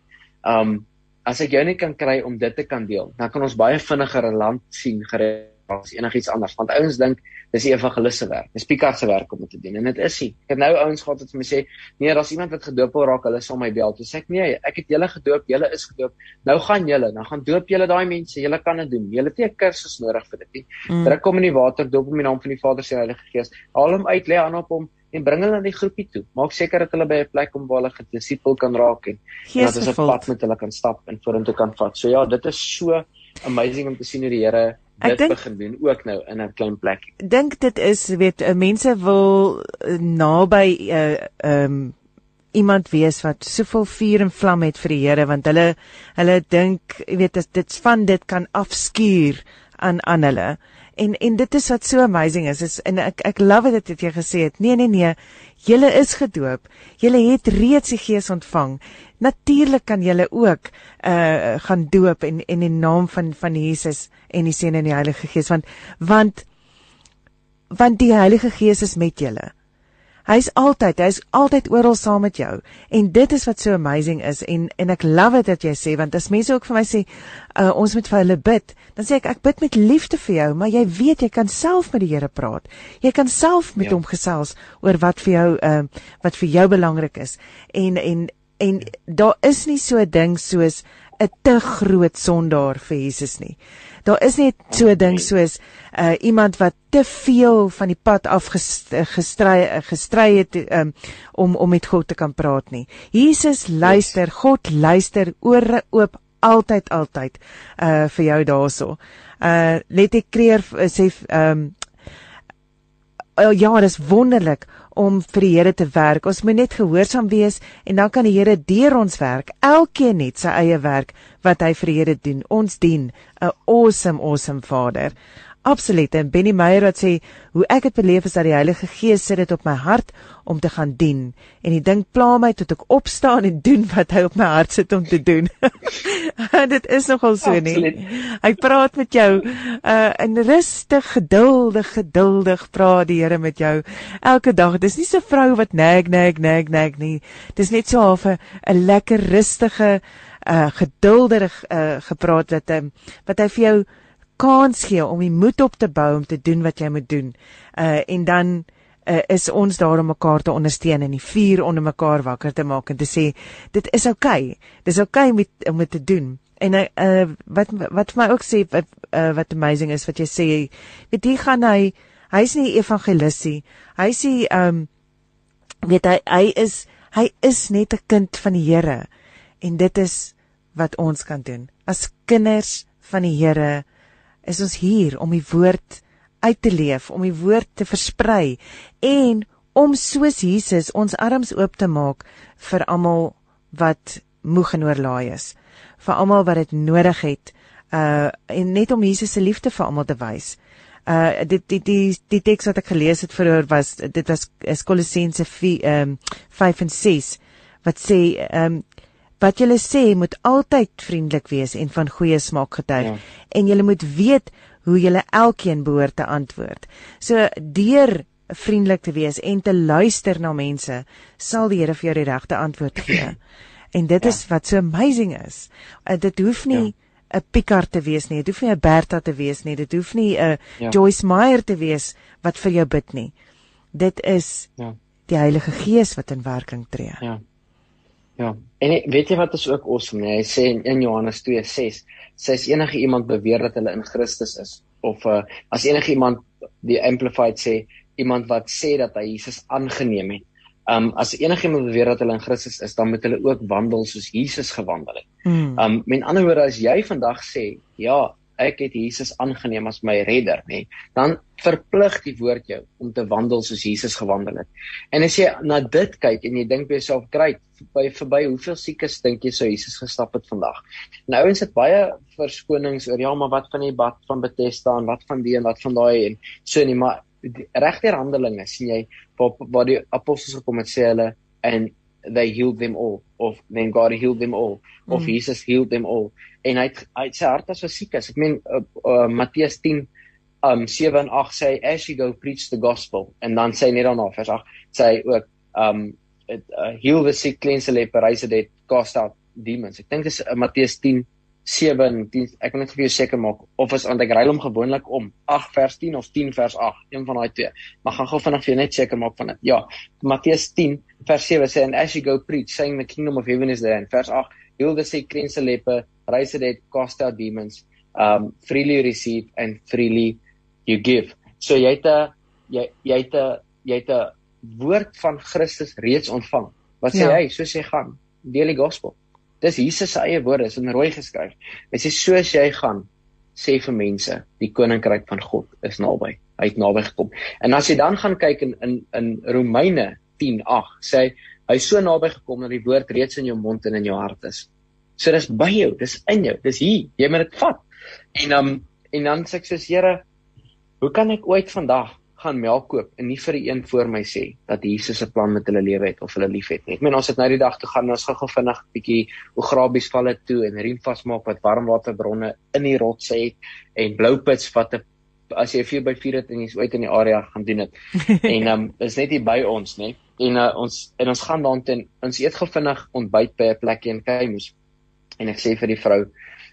Um as ek jou net kan kry om dit te kan deel, dan kan ons baie vinniger 'n land sien gered as enigiets anders want ouens dink dis die evangeliste werk. Dis Pieter se werk om dit te doen en dit is nie. Ek het nou ouens gehad wat vir my sê, "Nee, daar's iemand wat gedoop wil raak, hulle sal my bel." Toe sê ek, "Nee, ek het julle gedoop, julle is gedoop. Nou gaan julle, nou gaan doop julle daai mense. Julle kan dit doen. Julle het nie 'n kursus nodig vir dit nie. Mm. Druk hom in die water, doop hom in die naam van die Vader se Heilige Gees. Haal hom uit, lê aan op hom en bring hulle na die groepie toe. Maak seker dat hulle by 'n plek kom waar hulle gedisipel kan raak en, en dat hulle 'n pad met hulle kan stap en vorentoe kan vat. So ja, dit is so amazing om te sien hoe die Here dit denk, begin doen ook nou in 'n klein plek. Dink dit is weet eh, mense wil uh, naby 'n uh, eh, um iemand wees wat soveel vuur en vlam het vir die Here want hulle hulle dink jy weet dit's van dit kan afskuur aan aan hulle. En en dit is wat so amazing is. is en ek ek love dit wat jy gesê het. Nee nee nee. Julle is gedoop. Julle het reeds die Gees ontvang. Natuurlik kan julle ook uh gaan doop en en in naam van van Jesus en die Seun en die Heilige Gees want want want die Heilige Gees is met julle. Hy's altyd, hy's altyd oral saam met jou. En dit is wat so amazing is en en ek love dit dat jy sê want as mense ook vir my sê uh, ons moet vir hulle bid, dan sê ek ek bid met liefde vir jou, maar jy weet jy kan self met die Here praat. Jy kan self met ja. hom gesels oor wat vir jou uh, wat vir jou belangrik is. En en en daar is nie so 'n ding soos 'n te groot sondaar vir Jesus nie. Daar is net so 'n ding soos uh, iemand wat te veel van die pad af gestry gestry het um, om om met God te kan praat nie. Jesus luister, yes. God luister ore oop altyd altyd uh vir jou daarso. Uh let ek kreer sê ehm um, uh, ja, dit is wonderlik om vir die Here te werk. Ons moet net gehoorsaam wees en dan kan die Here deur ons werk. Elkeen net sy eie werk wat hy vir die Here doen. Ons dien 'n awesome awesome Vader. Absoluut. En Benny Meyer wat sê hoe ek dit beleef is dat die Heilige Gees sit dit op my hart om te gaan dien. En die ding pla my tot ek opstaan en doen wat hy op my hart sit om te doen. dit is nogal so nie. Ek praat met jou uh in rustig, geduldig, geduldig praat die Here met jou elke dag. Dis nie so 'n vrou wat nag nag nag nag nie. Dis net so half 'n lekker rustige uh geduldig uh gepraat wat um, wat hy vir jou kans gee om die moed op te bou om te doen wat jy moet doen. Uh en dan uh, is ons daar om mekaar te ondersteun en die vuur onder mekaar wakker te maak en te sê dit is oukei. Okay. Dis oukei okay om dit om dit te doen. En uh wat wat vir my ook sê wat uh, wat amazing is wat jy sê weet jy gaan hy hy's nie evangelisie. Hy sê um weet hy hy is hy is net 'n kind van die Here En dit is wat ons kan doen. As kinders van die Here is ons hier om die woord uit te leef, om die woord te versprei en om soos Jesus ons arms oop te maak vir almal wat moeg en oorlaai is, vir almal wat dit nodig het, uh en net om Jesus se liefde vir almal te wys. Uh dit die die die teks wat ek gelees het vroeër was dit was Kolossense 4 ehm um, 5 en 6 wat sê ehm um, wat julle sê moet altyd vriendelik wees en van goeie smaak getuig ja. en julle moet weet hoe julle elkeen behoort te antwoord. So deur vriendelik te wees en te luister na mense, sal die Here vir jou die regte antwoord gee. En dit ja. is wat so amazing is. Uh, dit hoef nie ja. 'n Picard te wees nie, dit hoef nie 'n Bertha te wees nie, dit hoef nie 'n ja. Joyce Meyer te wees wat vir jou bid nie. Dit is ja. die Heilige Gees wat in werking tree. Ja. Ja. En weet jy wat is ook awesome, nee? hy sê in 1 Johannes 2:6, sê as enige iemand beweer dat hulle in Christus is of uh, as enige iemand die amplified sê iemand wat sê dat hy Jesus aangeneem het. Um as enigiemand beweer dat hulle in Christus is, dan moet hulle ook wandel soos Jesus gewandel het. Hmm. Um met ander woorde as jy vandag sê, ja, ek het Jesus aangeneem as my redder, nê, dan verplig die woord jou om te wandel soos Jesus gewandel het. En as jy na dit kyk en jy dink by jouself, "Great, by verby hoeveel siekes dink jy sou Jesus gestap het vandag?" Nou ouens het baie verskonings oor ja, maar wat van die bad van Bethesda en wat van die en wat van daai en so nie, maar regter Handelinge sien jy waar waar die apostels gekom het sê hulle and they healed them all of then God healed them all of mm. Jesus healed them all en hy het, hy het sy hart as siek is ek meen uh, uh, Matteus 10 um 7 en 8 sê as you go preach the gospel en dan sê net daarna vers 8 sê ook um it, uh, heal the sick cleanse the leper raise the dead cast out demons. Ek dink dis uh, Matteus 10 7 en 10 ek wil net vir jou seker maak of is want ek ry hom gewoonlik om 8 vers 10 of 10 vers 8 een van daai twee. Maar gaan gou vinnig vir jou net seker maak van dit. Ja Matteus 10 vers 7 sê and as you go preach saying the kingdom of heaven is there in vers 8 heal the sick cleanse the leper raise dead cast out demons um freely receive and freely you give so jy het 'n jy jy het 'n jy het 'n woord van Christus reeds ontvang wat sê ja. hy soos jy gaan deel die gospel Dis Jesus se eie woorde, is in rooi geskryf. Hy sê soos jy gaan sê vir mense, die koninkryk van God is naby. Hy het naby gekom. En as jy dan gaan kyk in in in Romeine 10:8, sê hy hy's so naby gekom dat die woord reeds in jou mond en in jou hart is. So dis by jou, dis in jou, dis hier. Jy moet dit vat. En um en dan sê ek soos Here, hoe kan ek ooit vandag gaan melk koop en nie vir die een voor my sê dat Jesus 'n plan met hulle lewe het of hulle liefhet nie. Ek meen ons het nou die dag toe gaan ons gou-gou vinnig bietjie hoe grabies val dit toe en riem vasmaak wat warmwaterbronne in die rotse het en bloupits wat 'n as jy 4 by 4 het en jy's uit in die area gaan doen dit. en ehm um, is net hier by ons, nê. En uh, ons en ons gaan daartoe ons eet gou vinnig ontbyt by 'n plekkie in Kaimus. En ek sê vir die vrou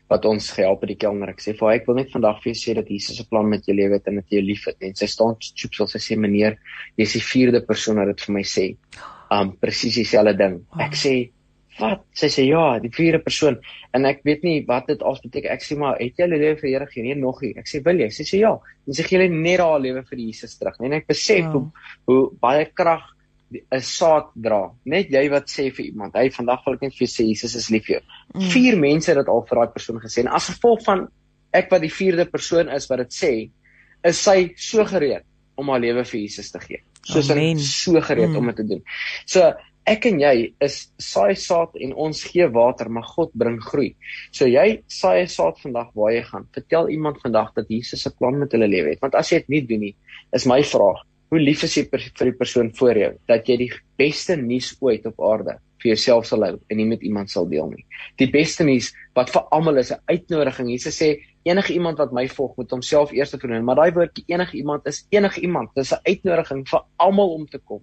wat ons gehelp het die kelner. Ek sê vir haar ek wil net vandag vir jou sê dat Jesus 'n plan met jou lewe het en dat jy liefhet. En sy staan chips al sy sê meneer, jy's die vierde persoon wat dit vir my sê. Um presies dieselfde ding. Ek sê wat? Sy sê ja, die vierde persoon. En ek weet nie wat dit als beteken. Ek sê maar het jy jou lewe vir Here gegee? Nee, nog nie. Ek sê wil jy? Sy sê ja. En sy gee net haar lewe vir Jesus terug. En ek besef wow. hoe hoe baie krag 'n saad dra. Net jy wat sê vir iemand, "Hey, vandag wil ek net vir jou sê Jesus is lief vir jou." Mm. Vier mense het dit al vir daai persoon gesê en as gevolg van ek wat die vierde persoon is wat dit sê, is sy so gereed om haar lewe vir Jesus te gee. So sy so gereed mm. om dit te doen. So ek en jy is saai saad en ons gee water, maar God bring groei. So jy saai saad vandag waar jy gaan. Vertel iemand vandag dat Jesus 'n plan met hulle lewe het. Want as jy dit nie doen nie, is my vraag, hoe lief is jy vir die persoon voor jou dat jy die beste nuus ooit op aarde vir jouself sal hou en nie met iemand sal deel nie. Die beste nuus wat vir almal is 'n uitnodiging. Jesus sê enige iemand wat my volg moet homself eers vernoem, maar daai woordjie enige iemand is enige iemand. Dis 'n uitnodiging vir almal om te kom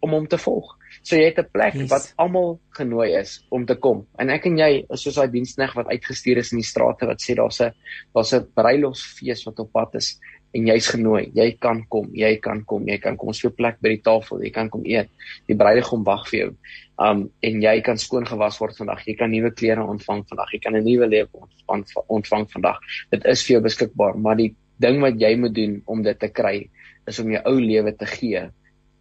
om hom te volg. So jy het 'n plek yes. wat almal genooi is om te kom. En ek en jy is soos daai dienskneg wat uitgestuur is in die strate wat sê daar's 'n daar's 'n bruilofsfees wat op pad is en jy's genooi. Jy kan kom, jy kan kom, jy kan kom ons vir plek by die tafel, jy kan kom eet. Die bruidegom wag vir jou. Um en jy kan skoon gewas word vandag. Jy kan nuwe klere ontvang vandag. Jy kan 'n nuwe lewe ontvang ontvang vandag. Dit is vir jou beskikbaar, maar die ding wat jy moet doen om dit te kry is om jou ou lewe te gee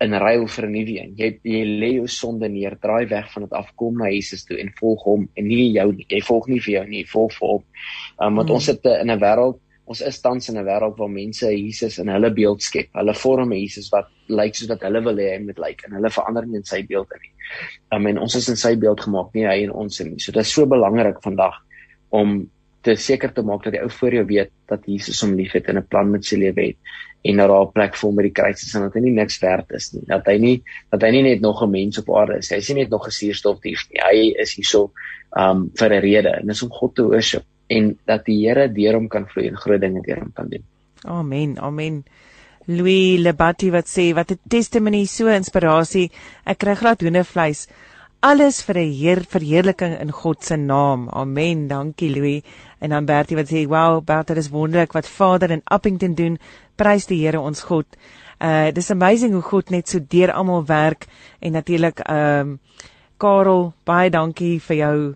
in ruil vir 'n nuwe een. Jy jy lê jou sonde neer, draai weg van dit af, kom na Jesus toe en volg hom en nie jou nie. Jy volg nie vir jou nie, volg vir hom. Um, want mm. ons sit in 'n wêreld Ons is tans in 'n wêreld waar mense Jesus in hulle beeld skep. Hulle vorm Jesus wat lyk soos wat hulle wil hê hy moet lyk en hulle verander nie in sy beeld nie. Um, en ons is in sy beeld gemaak, nie hy in ons nie. So dit is so belangrik vandag om te seker te maak dat die ou voor jou weet dat Jesus hom liefhet en 'n plan met sy lewe het en dat daar 'n plek vir hom by die kruis is en dat hy nie niks werd is nie. Dat hy nie dat hy nie net nog 'n mens op aarde is. Hy is nie net nog 'n suurstofdief nie. Hy is hierso um vir 'n rede en dis om God te worship en dat die Here deur hom kan vloei en groot dinge deur hom kan doen. Amen. Amen. Louis Lebatti wat sê wat 'n testimony so inspirasie. Ek kry glad hoendervleis alles vir 'n heer verheerliking in God se naam. Amen. Dankie Louis. En dan Bertie wat sê, "Wow, Bertie, dit is wonderlik wat Vader in Appington doen. Prys die Here ons God." Uh dis amazing hoe God net so deur almal werk en natuurlik ehm um, Karel, baie dankie vir jou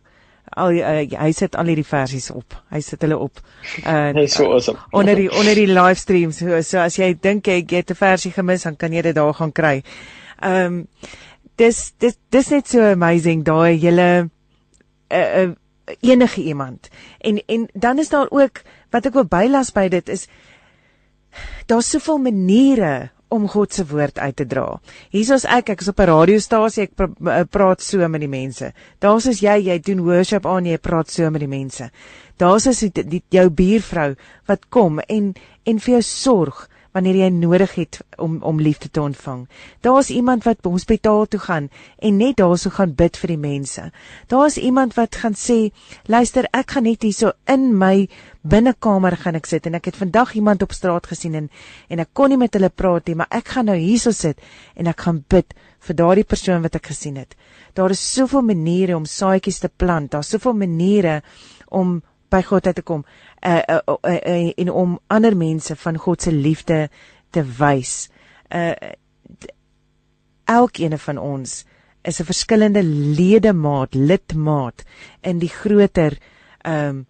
al uh, hy sit al hierdie versies op. Hy sit hulle op. Uh so awesome. onder die onder die livestream. So, so as jy dink jy het 'n versie gemis, dan kan jy dit daar gaan kry. Ehm um, dis dis dis net so amazing daai julle uh, uh, enige iemand. En en dan is daar ook wat ek wil bylas by dit is daar's soveel maniere om God se woord uit te dra. Hiersoos ek, ek is op 'n radiostasie, ek pra, uh, praat so met die mense. Daar's as jy, jy doen worship aan, jy praat so met die mense. Daar's as die, die jou buurvrou wat kom en en vir jou sorg wanneer jy nodig het om om liefde te ontvang. Daar's iemand wat by hospitaal toe gaan en net daarso gaan bid vir die mense. Daar's iemand wat gaan sê, "Luister, ek gaan net hierso in my binnekamer gaan ek sit en ek het vandag iemand op straat gesien en en ek kon nie met hulle praat nie, maar ek gaan nou hierso sit en ek gaan bid vir daardie persoon wat ek gesien het." Daar is soveel maniere om saadjies te plant. Daar's soveel maniere om by God uit te kom uh, uh, uh, uh, en om ander mense van God se liefde te wys. Uh elkeen van ons is 'n verskillende ledemaat, lidmaat in die groter ehm um,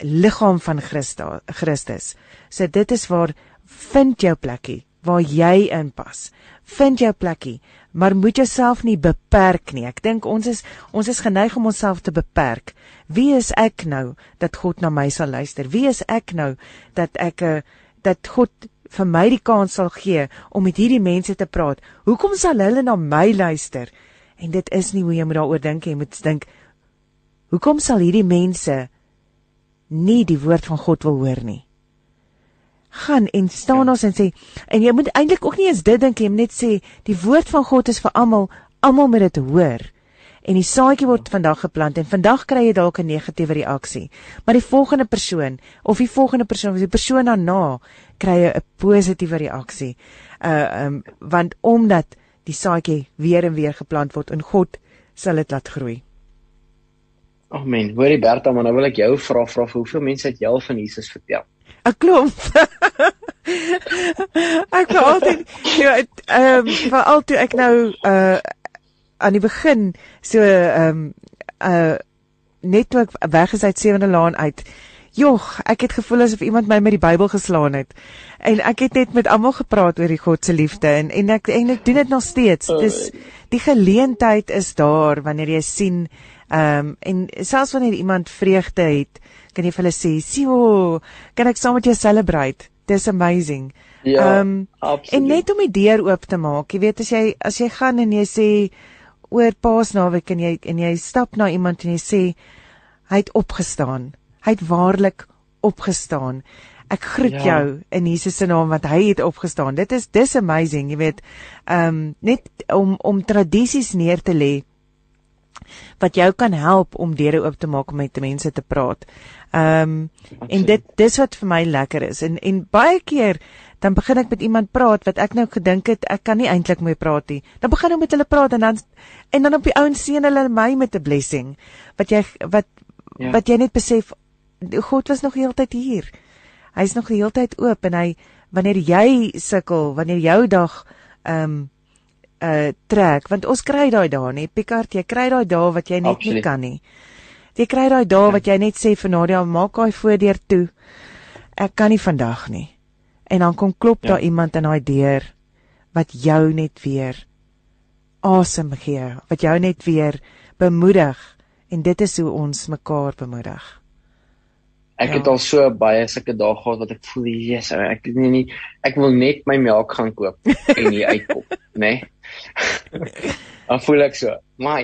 liggaam van Christa, Christus. So dit is waar vind jou plekkie waar jy inpas. Vind jou plekkie maar moet jouself nie beperk nie. Ek dink ons is ons is geneig om onsself te beperk. Wie is ek nou dat God na my sal luister? Wie is ek nou dat ek eh, dat God vir my die kans sal gee om met hierdie mense te praat? Hoekom sal hulle na my luister? En dit is nie hoe jy moet daaroor dink jy moet dink hoekom sal hierdie mense nie die woord van God wil hoor nie? Gaan en staan ja. ons en sê en jy moet eintlik ook nie eens dit dink jy moet net sê die woord van God is vir almal almal moet dit hoor en die saadjie word vandag geplant en vandag kry jy dalk 'n negatiewe reaksie maar die volgende persoon of die volgende persoon of die persoon daarna kry jy 'n positiewe reaksie uh um want omdat die saadjie weer en weer geplant word en God sal dit laat groei Amen. Hoorie Berta, maar nou wil ek jou vra vra hoeveel mense het jy al van Jesus vertel? 'n klomp. ek wou altyd ja, ehm um, vir altyd ek nou uh aan die begin so ehm um, uh net toe ek weg is uit Sewende Laan uit. Jogg, ek het gevoel asof iemand my met die Bybel geslaan het. En ek het net met almal gepraat oor die God se liefde en en ek en ek doen dit nog steeds. Dis die geleentheid is daar wanneer jy sien ehm um, en selfs wanneer iemand vreugde het, kan jy vir hulle sê, "Sjoe, kan ek saam met jou celebrate? Dis amazing." Ja. Ehm um, en net om die deur oop te maak. Jy weet as jy as jy gaan en jy sê oor Paasnaweek en jy en jy stap na iemand en jy sê hy het opgestaan. Hy het waarlik opgestaan. Ek groet ja. jou in Jesus se naam want hy het opgestaan. Dit is dis amazing, jy weet. Ehm um, net om om tradisies neer te lê wat jou kan help om deure oop te maak om met mense te praat. Ehm um, en dit dis wat vir my lekker is. En en baie keer dan begin ek met iemand praat wat ek nou gedink het ek kan nie eintlik mee praat nie. Dan begin ek met hulle praat en dan en dan op die ouens sien hulle my met 'n blessing wat jy wat ja. wat jy net besef God was nog heeltyd hier. Hy's nog heeltyd oop en hy wanneer jy sukkel, wanneer jou dag ehm um, uh trek want ons kry daai dae nê Picard jy kry daai dae wat jy net Absoluut. nie kan nie jy kry daai dae wat jy net sê vir Nadia maak daai voordeur toe ek kan nie vandag nie en dan kom klop ja. daar iemand aan daai deur wat jou net weer asem gee, wat jou net weer bemoedig en dit is hoe ons mekaar bemoedig. Ek ja. het al so baie sulke dae gehad wat ek voel Jesus, ek nie, nie ek wil net my melk gaan koop en hier uitkom, nê? Nee? Dan voel ek so, my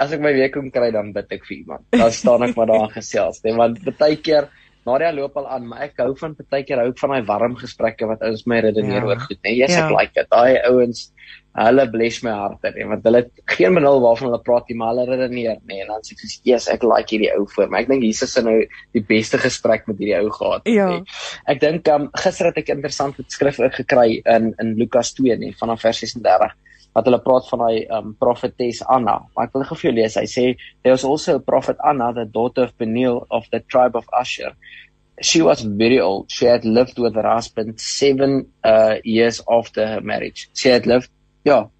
as ek my week kom kry dan bid ek vir iemand. Dan staan ek maar daar gesels, nee, want baie keer Nadia loop al aan, maar ek hou van baie keer hou ek van daai warm gesprekke wat ouens my redeneer ja. oor goed? Nee, yes, ja. ek like dit. Daai ouens hulle bless my hart en want hulle geen benul waarvan hulle praat nie maar hulle redeneer nee, en dan sê ek soos yes ek like hierdie ou voor my ek dink Jesus het nou die beste gesprek met hierdie ou gehad ja. nee. ek dink um, gister het ek 'n interessante skrif gekry in in Lukas 2 nê vanaf vers 36 wat hulle praat van daai um, profetes Anna maar ek wil gou vir jou lees hy sê there was also a prophet Anna the daughter of Peniel of the tribe of Asher She was very old. She had lived with her husband seven uh, years after her marriage. She had lived Ja.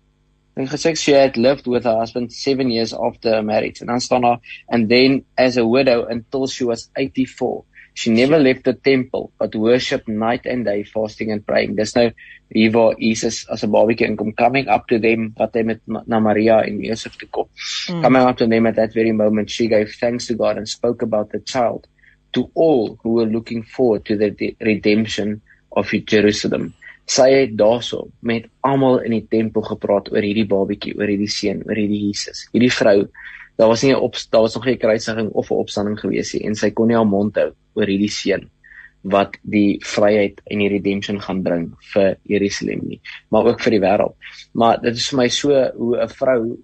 En gesê she had lived with her husband 7 years after marriage. En dan staan daar and then as a widow until she was 84. She never left the temple but worshiped night and day fasting and praying. Dis nou hier waar Jesus as 'n babatjie inkom coming up to them wat hy met na Maria en Josef toe kom. Mm. Coming up to them at that very moment she gave thanks to God and spoke about the child to all who were looking forward to the redemption of Jerusalem sy het daarso met almal in die tempel gepraat oor hierdie babatjie, oor hierdie seun, oor hierdie Jesus. Hierdie vrou, daar was nie 'n op daar was nog nie 'n kruisiging of 'n opstanding gewees nie en sy kon nie haar mond hou oor hierdie seun wat die vryheid en die redemption gaan bring vir Jerusalem nie, maar ook vir die wêreld. Maar dit is vir my so hoe 'n vrou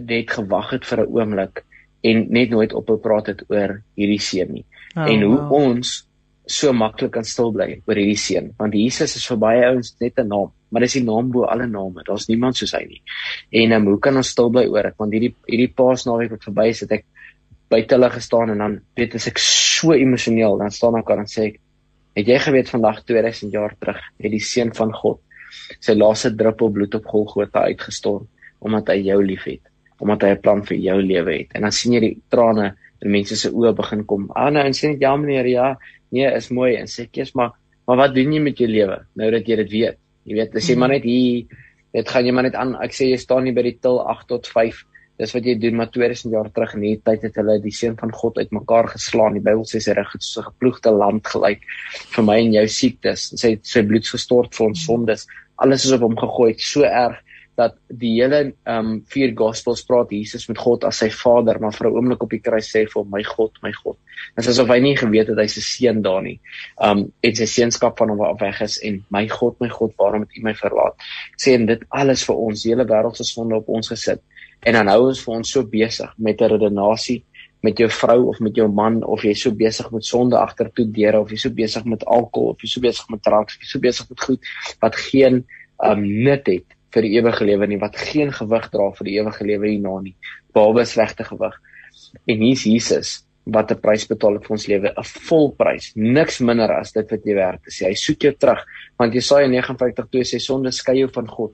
net gewag het vir 'n oomblik en net nooit ophou praat het oor hierdie seun nie. Oh, en hoe wow. ons so maklik kan stil bly oor hierdie seun want Jesus is vir baie ouens net 'n naam maar dis die naam bo alle name. Daar's niemand soos hy nie. En um, hoe kan ons stil bly oor dit? Want hierdie hierdie paasnaweek wat verby is het ek buite hulle gestaan en dan weet as ek so emosioneel. Dan staan ek aan en sê ek het jy geweet vandag 2000 jaar terug het die seun van God sy laaste druppel bloed op Golgotha uitgestort omdat hy jou liefhet omdat hy 'n plan vir jou lewe het? En dan sien jy die trane in mense se oë begin kom. Ah nou en sê net ja meneer, ja, nee, is mooi en sê kies maar maar wat doen jy met jou lewe nou dat jy dit weet? Jy weet, as jy maar net hier dit gaan jy maar net aan. Ek sê jy staan nie by die til 8 tot 5. Dis wat jy doen maar 2000 jaar terug in hierdie tyd het hulle die seun van God uitmekaar geslaan. Die Bybel sê sy reg het so 'n geploegde land gelyk vir my en jou siektes. Sy sy bloed gestort vir ons sondes. Alles is op hom gegooi, so erg dat die hele ehm um, vier gospels praat Jesus met God as sy Vader, maar vir 'n oomblik op die kruis sê vir "My God, my God." Dit is asof hy nie geweet het hy's 'n seun daar nie. Ehm um, en sy seunskap van hom af weg is en, "My God, my God, waarom het U my verlaat?" Sê en dit alles vir ons, die hele wêreld se sonde op ons gesit. En dan hou ons vir ons so besig met 'n redenasie met jou vrou of met jou man of jy so besig met sonde agtertoe deure of jy so besig met alkohol of jy so besig met drank of jy so besig met goed wat geen um, nut het vir die ewige lewe nie wat geen gewig dra vir die ewige lewe hierna nie behalwe slegte gewig. En hier's Jesus wat 'n prys betaal het vir ons lewe 'n volprys niks minder as dit wat jy werd is. Hy soek jou terug want Jesaja 59:2 sê sonde skei jou van God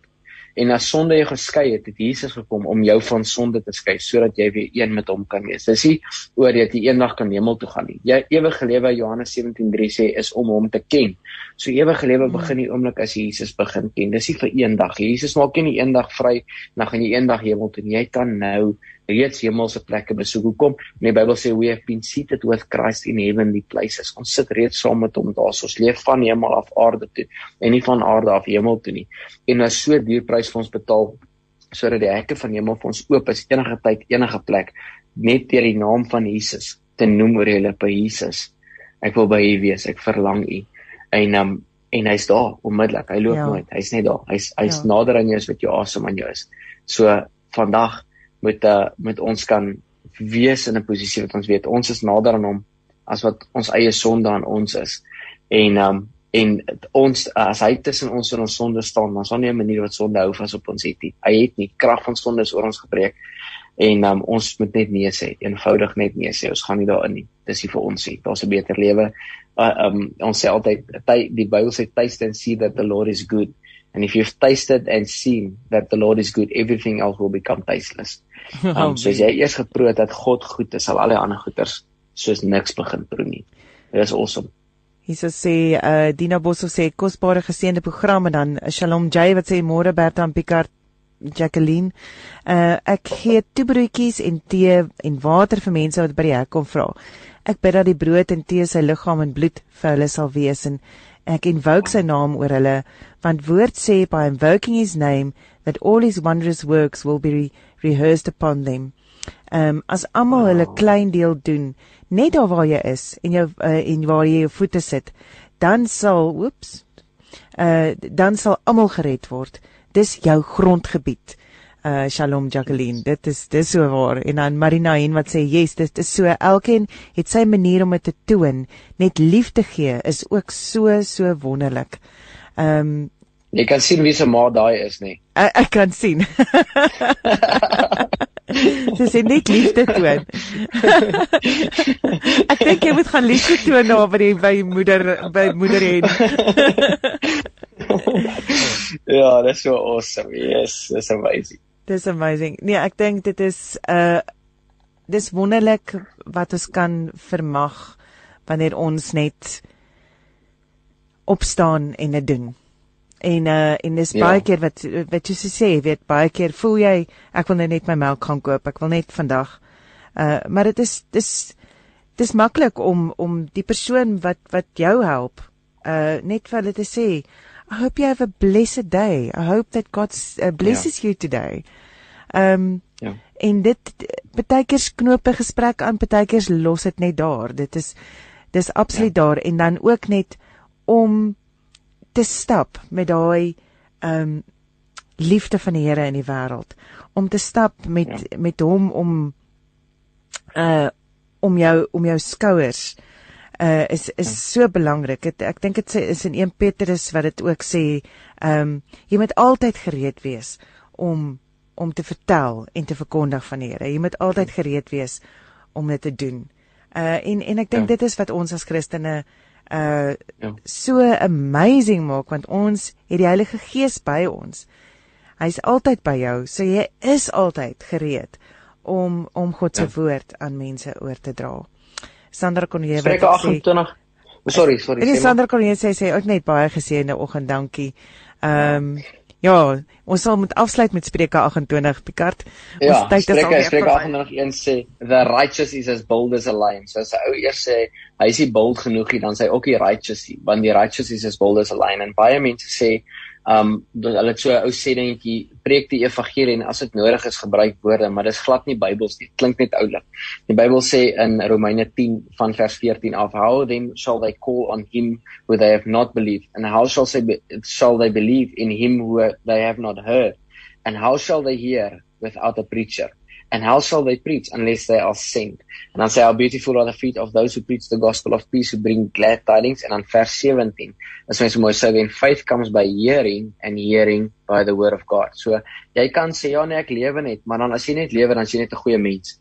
En as sonde jou geskei het, het Jesus gekom om jou van sonde te skei sodat jy weer een met hom kan wees. Dis nie oor dat jy eendag kan hemel toe gaan nie. Jy ewige lewe Johannes 17:3 sê is om hom te ken. So ewige lewe hmm. begin die oomblik as jy Jesus begin ken. Dis nie vir eendag. Jesus maak jou nie eendag vry dan gaan jy eendag hemel toe. Jy kan nou reeds hemelse plekke besoek. Hoekom? In die Bybel sê we have been seated with Christ in heavenly places. Ons sit reeds saam met hom daar. So ons leef van hemel af aarde toe en nie van aarde af hemel toe nie. En as so duur prys vir ons betaal sodat die hekke van hemel vir ons oop is enige tyd, enige plek net deur die naam van Jesus te noem oor julle by Jesus. Ek wil by U wees. Ek verlang U. En um, en hy's daar onmiddellik. Hy loop ja. nooit. Hy's net daar. Hy's hy's ja. nader aan jou as wat jou asem aan jou is. So vandag moet uh, moet ons kan wees in 'n posisie wat ons weet ons is nader aan hom as wat ons eie sonde aan ons is. En um en ons as hy tussen ons en ons sonde staan, dan sal nie 'n manier wat sonde hou vas op ons het nie. Hy het nie krag van sonde is oor ons gebreek. En um ons moet net nee sê, eenvoudig net nee sê. Ons gaan nie daarin nie. Dis nie vir ons nie. Daar's 'n beter lewe. Uh, um ons sê altyd die Bybel sê taste and see that the Lord is good. And if you've tasted and seen that the Lord is good, everything else will become tasteless. Um, so as jy eers geproe dat God goed is, sal al die ander goeters soos niks begin proe nie. Dit is awesome. Hierso sê uh Dina Bosso sê kosbare geseënde program en dan Shalom Jay wat sê môre Bertha en Picard Jacqueline. Uh ek gee toebroodjies en tee en water vir mense wat by die hek kom vra. Ek bid dat die brood en tee sy liggaam en bloed vir hulle sal wees en ek invoke sy naam oor hulle want woord sê by invoking his name that all his wondrous works will be re rehearsed upon them. Ehm um, as almal hulle klein deel doen, net daar waar jy is en jou uh, en waar jy jou voete sit, dan sal oeps uh dan sal almal gered word. Dis jou grondgebied. Uh Shalom Jacqueline, dit is dis so waar. En dan Marina en wat sê, "Yes, dit is so. Elkeen het sy manier om dit te toon. Net liefde gee is ook so so wonderlik." Ehm um, Jy kan sien wie se ma daai is nie. Ek, ek kan sien. Dis net liefde toon. ek dink jy moet gaan liefde toon na by die by moeder by moeder hê. ja, dis so awesome. Yes, dis amazing. Dis amazing. Nee, ek dink dit is 'n uh, dis wonderlik wat ons kan vermag wanneer ons net opstaan en dit doen. En uh en dis ja. baie keer wat wat jy sê, weet baie keer voel jy ek wil nou net my melk gaan koop. Ek wil net vandag uh maar dit is dis dis maklik om om die persoon wat wat jou help uh net vir hulle te sê I hope you have a blessed day. I hope that God uh, blesses ja. you today. Um ja. En dit baie keer knoop 'n gesprek aan, baie keer los dit net daar. Dit is dis absoluut ja. daar en dan ook net om te stap met daai um, liefde van die Here in die wêreld om te stap met ja. met hom om uh om jou om jou skouers uh is is ja. so belangrik. Het, ek dink dit is in 1 Petrus wat dit ook sê, ehm um, jy moet altyd gereed wees om om te vertel en te verkondig van die Here. Jy moet altyd ja. gereed wees om dit te doen. Uh en en ek dink ja. dit is wat ons as Christene uh ja. so amazing maak want ons het die Heilige Gees by ons. Hy's altyd by jou, so jy is altyd gereed om om God se ja. woord aan mense oor te dra. Sandra kon jy wat sê 28 Sorry, sorry. Nee, Sandra kon jy sê sê ook net baie geseënde oggend, dankie. Ehm um, Ja, ons sal moet afsluit met Spreuke 28 Picard. Ja, ons tyd is al weer. Spreuke 28 sê the righteous is as bold as a lion. So as 'n ou eers sê hy is nie bold genoeg nie, dan sê hy ook die righteous, want die righteous is as bold as a lion en baie mense sê um hulle het so 'n ou sê dingetjie preek die evangelie en as dit nodig is gebruik woorde maar dis glad nie Bybels nie. Klink net oulik. Die Bybel sê in Romeine 10 van vers 14 af how then shall they call on him who they have not believed? And how shall they shall they believe in him who they have not heard? And how shall they hear without a preacher and how shall they preach unless they are sent? And dan sê how beautiful are the feet of those who preach the gospel of peace who bring glad tidings and on verse 17 as mens mooi sê when faith comes by hearing and hearing by the word of God. So jy kan sê ja nee ek lewe net. Maar dan as jy net lewe dan as jy net 'n goeie mens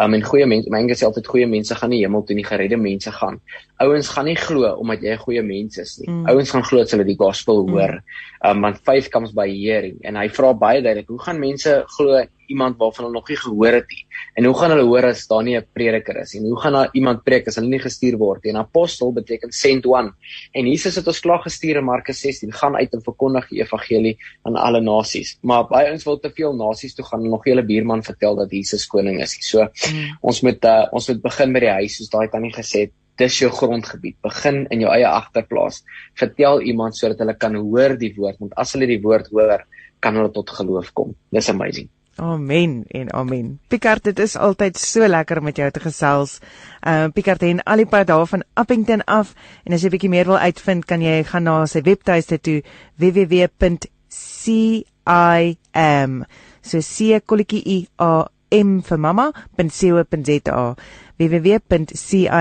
Um en goeie mense, my Engels sê altyd goeie mense gaan nie hemel toe nie, geredde mense gaan. Ouens gaan nie glo omdat jy 'n goeie mens is nie. Mm. Ouens gaan glo as hulle die gospel hoor. Mm. Um want faith comes by hearing en hy vra baie duidelik, hoe gaan mense glo iemand waarvan hulle nog nie gehoor het nie. En hoe gaan hulle hoor as daar nie 'n prediker is nie? Hoe gaan daar iemand preek as hulle nie gestuur word nie? 'n Apostel beteken sent one. En Jesus het ons klaar gestuur in Markus 16, gaan uit en verkondig die evangelie aan alle nasies. Maar baie ons wil te veel nasies toe gaan en nog hele buurman vertel dat Jesus koning is. So mm. ons moet uh, ons moet begin by die huis soos daai tannie gesê het. Dis jou grondgebied. Begin in jou eie agterplaas. Vertel iemand sodat hulle kan hoor die woord, want as hulle die woord hoor, kan hulle tot geloof kom. Dis amazing. Amen en amen. Picard, dit is altyd so lekker om met jou te gesels. Ehm uh, Picard en al die pad daar van Appington af en as jy bietjie meer wil uitvind, kan jy gaan na sy webtuiste toe www.cim. So C kolletjie I A M vir mamma.co.za www.cim.co.za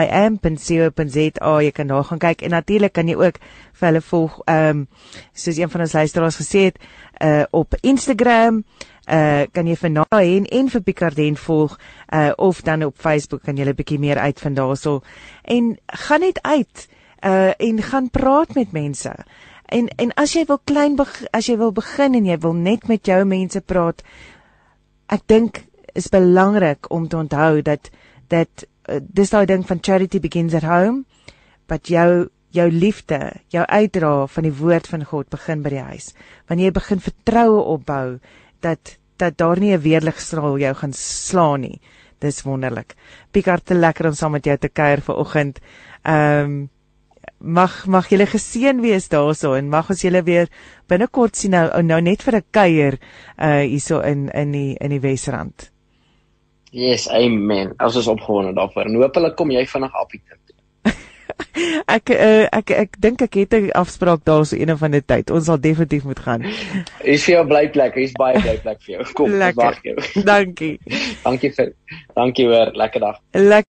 jy kan daar gaan kyk en natuurlik kan jy ook vir hulle volg ehm um, soos een van ons luisteraars gesê het uh op Instagram uh kan jy vir Naen en vir Picarden volg uh of dan op Facebook kan jy 'n bietjie meer uitvind daarso en gaan net uit uh en gaan praat met mense. En en as jy wil klein as jy wil begin en jy wil net met jou mense praat ek dink is belangrik om te onthou dat dat uh, dis daai ding van charity begins at home but jou jou liefde, jou uitdra van die woord van God begin by die huis. Wanneer jy begin vertroue opbou dat dat daar nie 'n weerligstraal jou gaan slaan nie. Dis wonderlik. Pieter, te lekker om saam met jou te kuier vanoggend. Ehm um, mag mag julle geseën wees daarso en mag ons julle weer binnekort sien nou nou net vir 'n kuier uh hierso in in die in die Wesrand. Yes, amen. Ons is opgewonde daarvoor. En hoop hulle kom jy vinnig af hier toe. ek uh, ek ek dink ek het 'n afspraak daarso een of ander tyd. Ons sal definitief moet gaan. Is vir jou blyplek. Hier's baie blyplek vir jou. Kom, wag jou. Dankie. dankie vir. Dankie hoor. Lekker dag. Lekker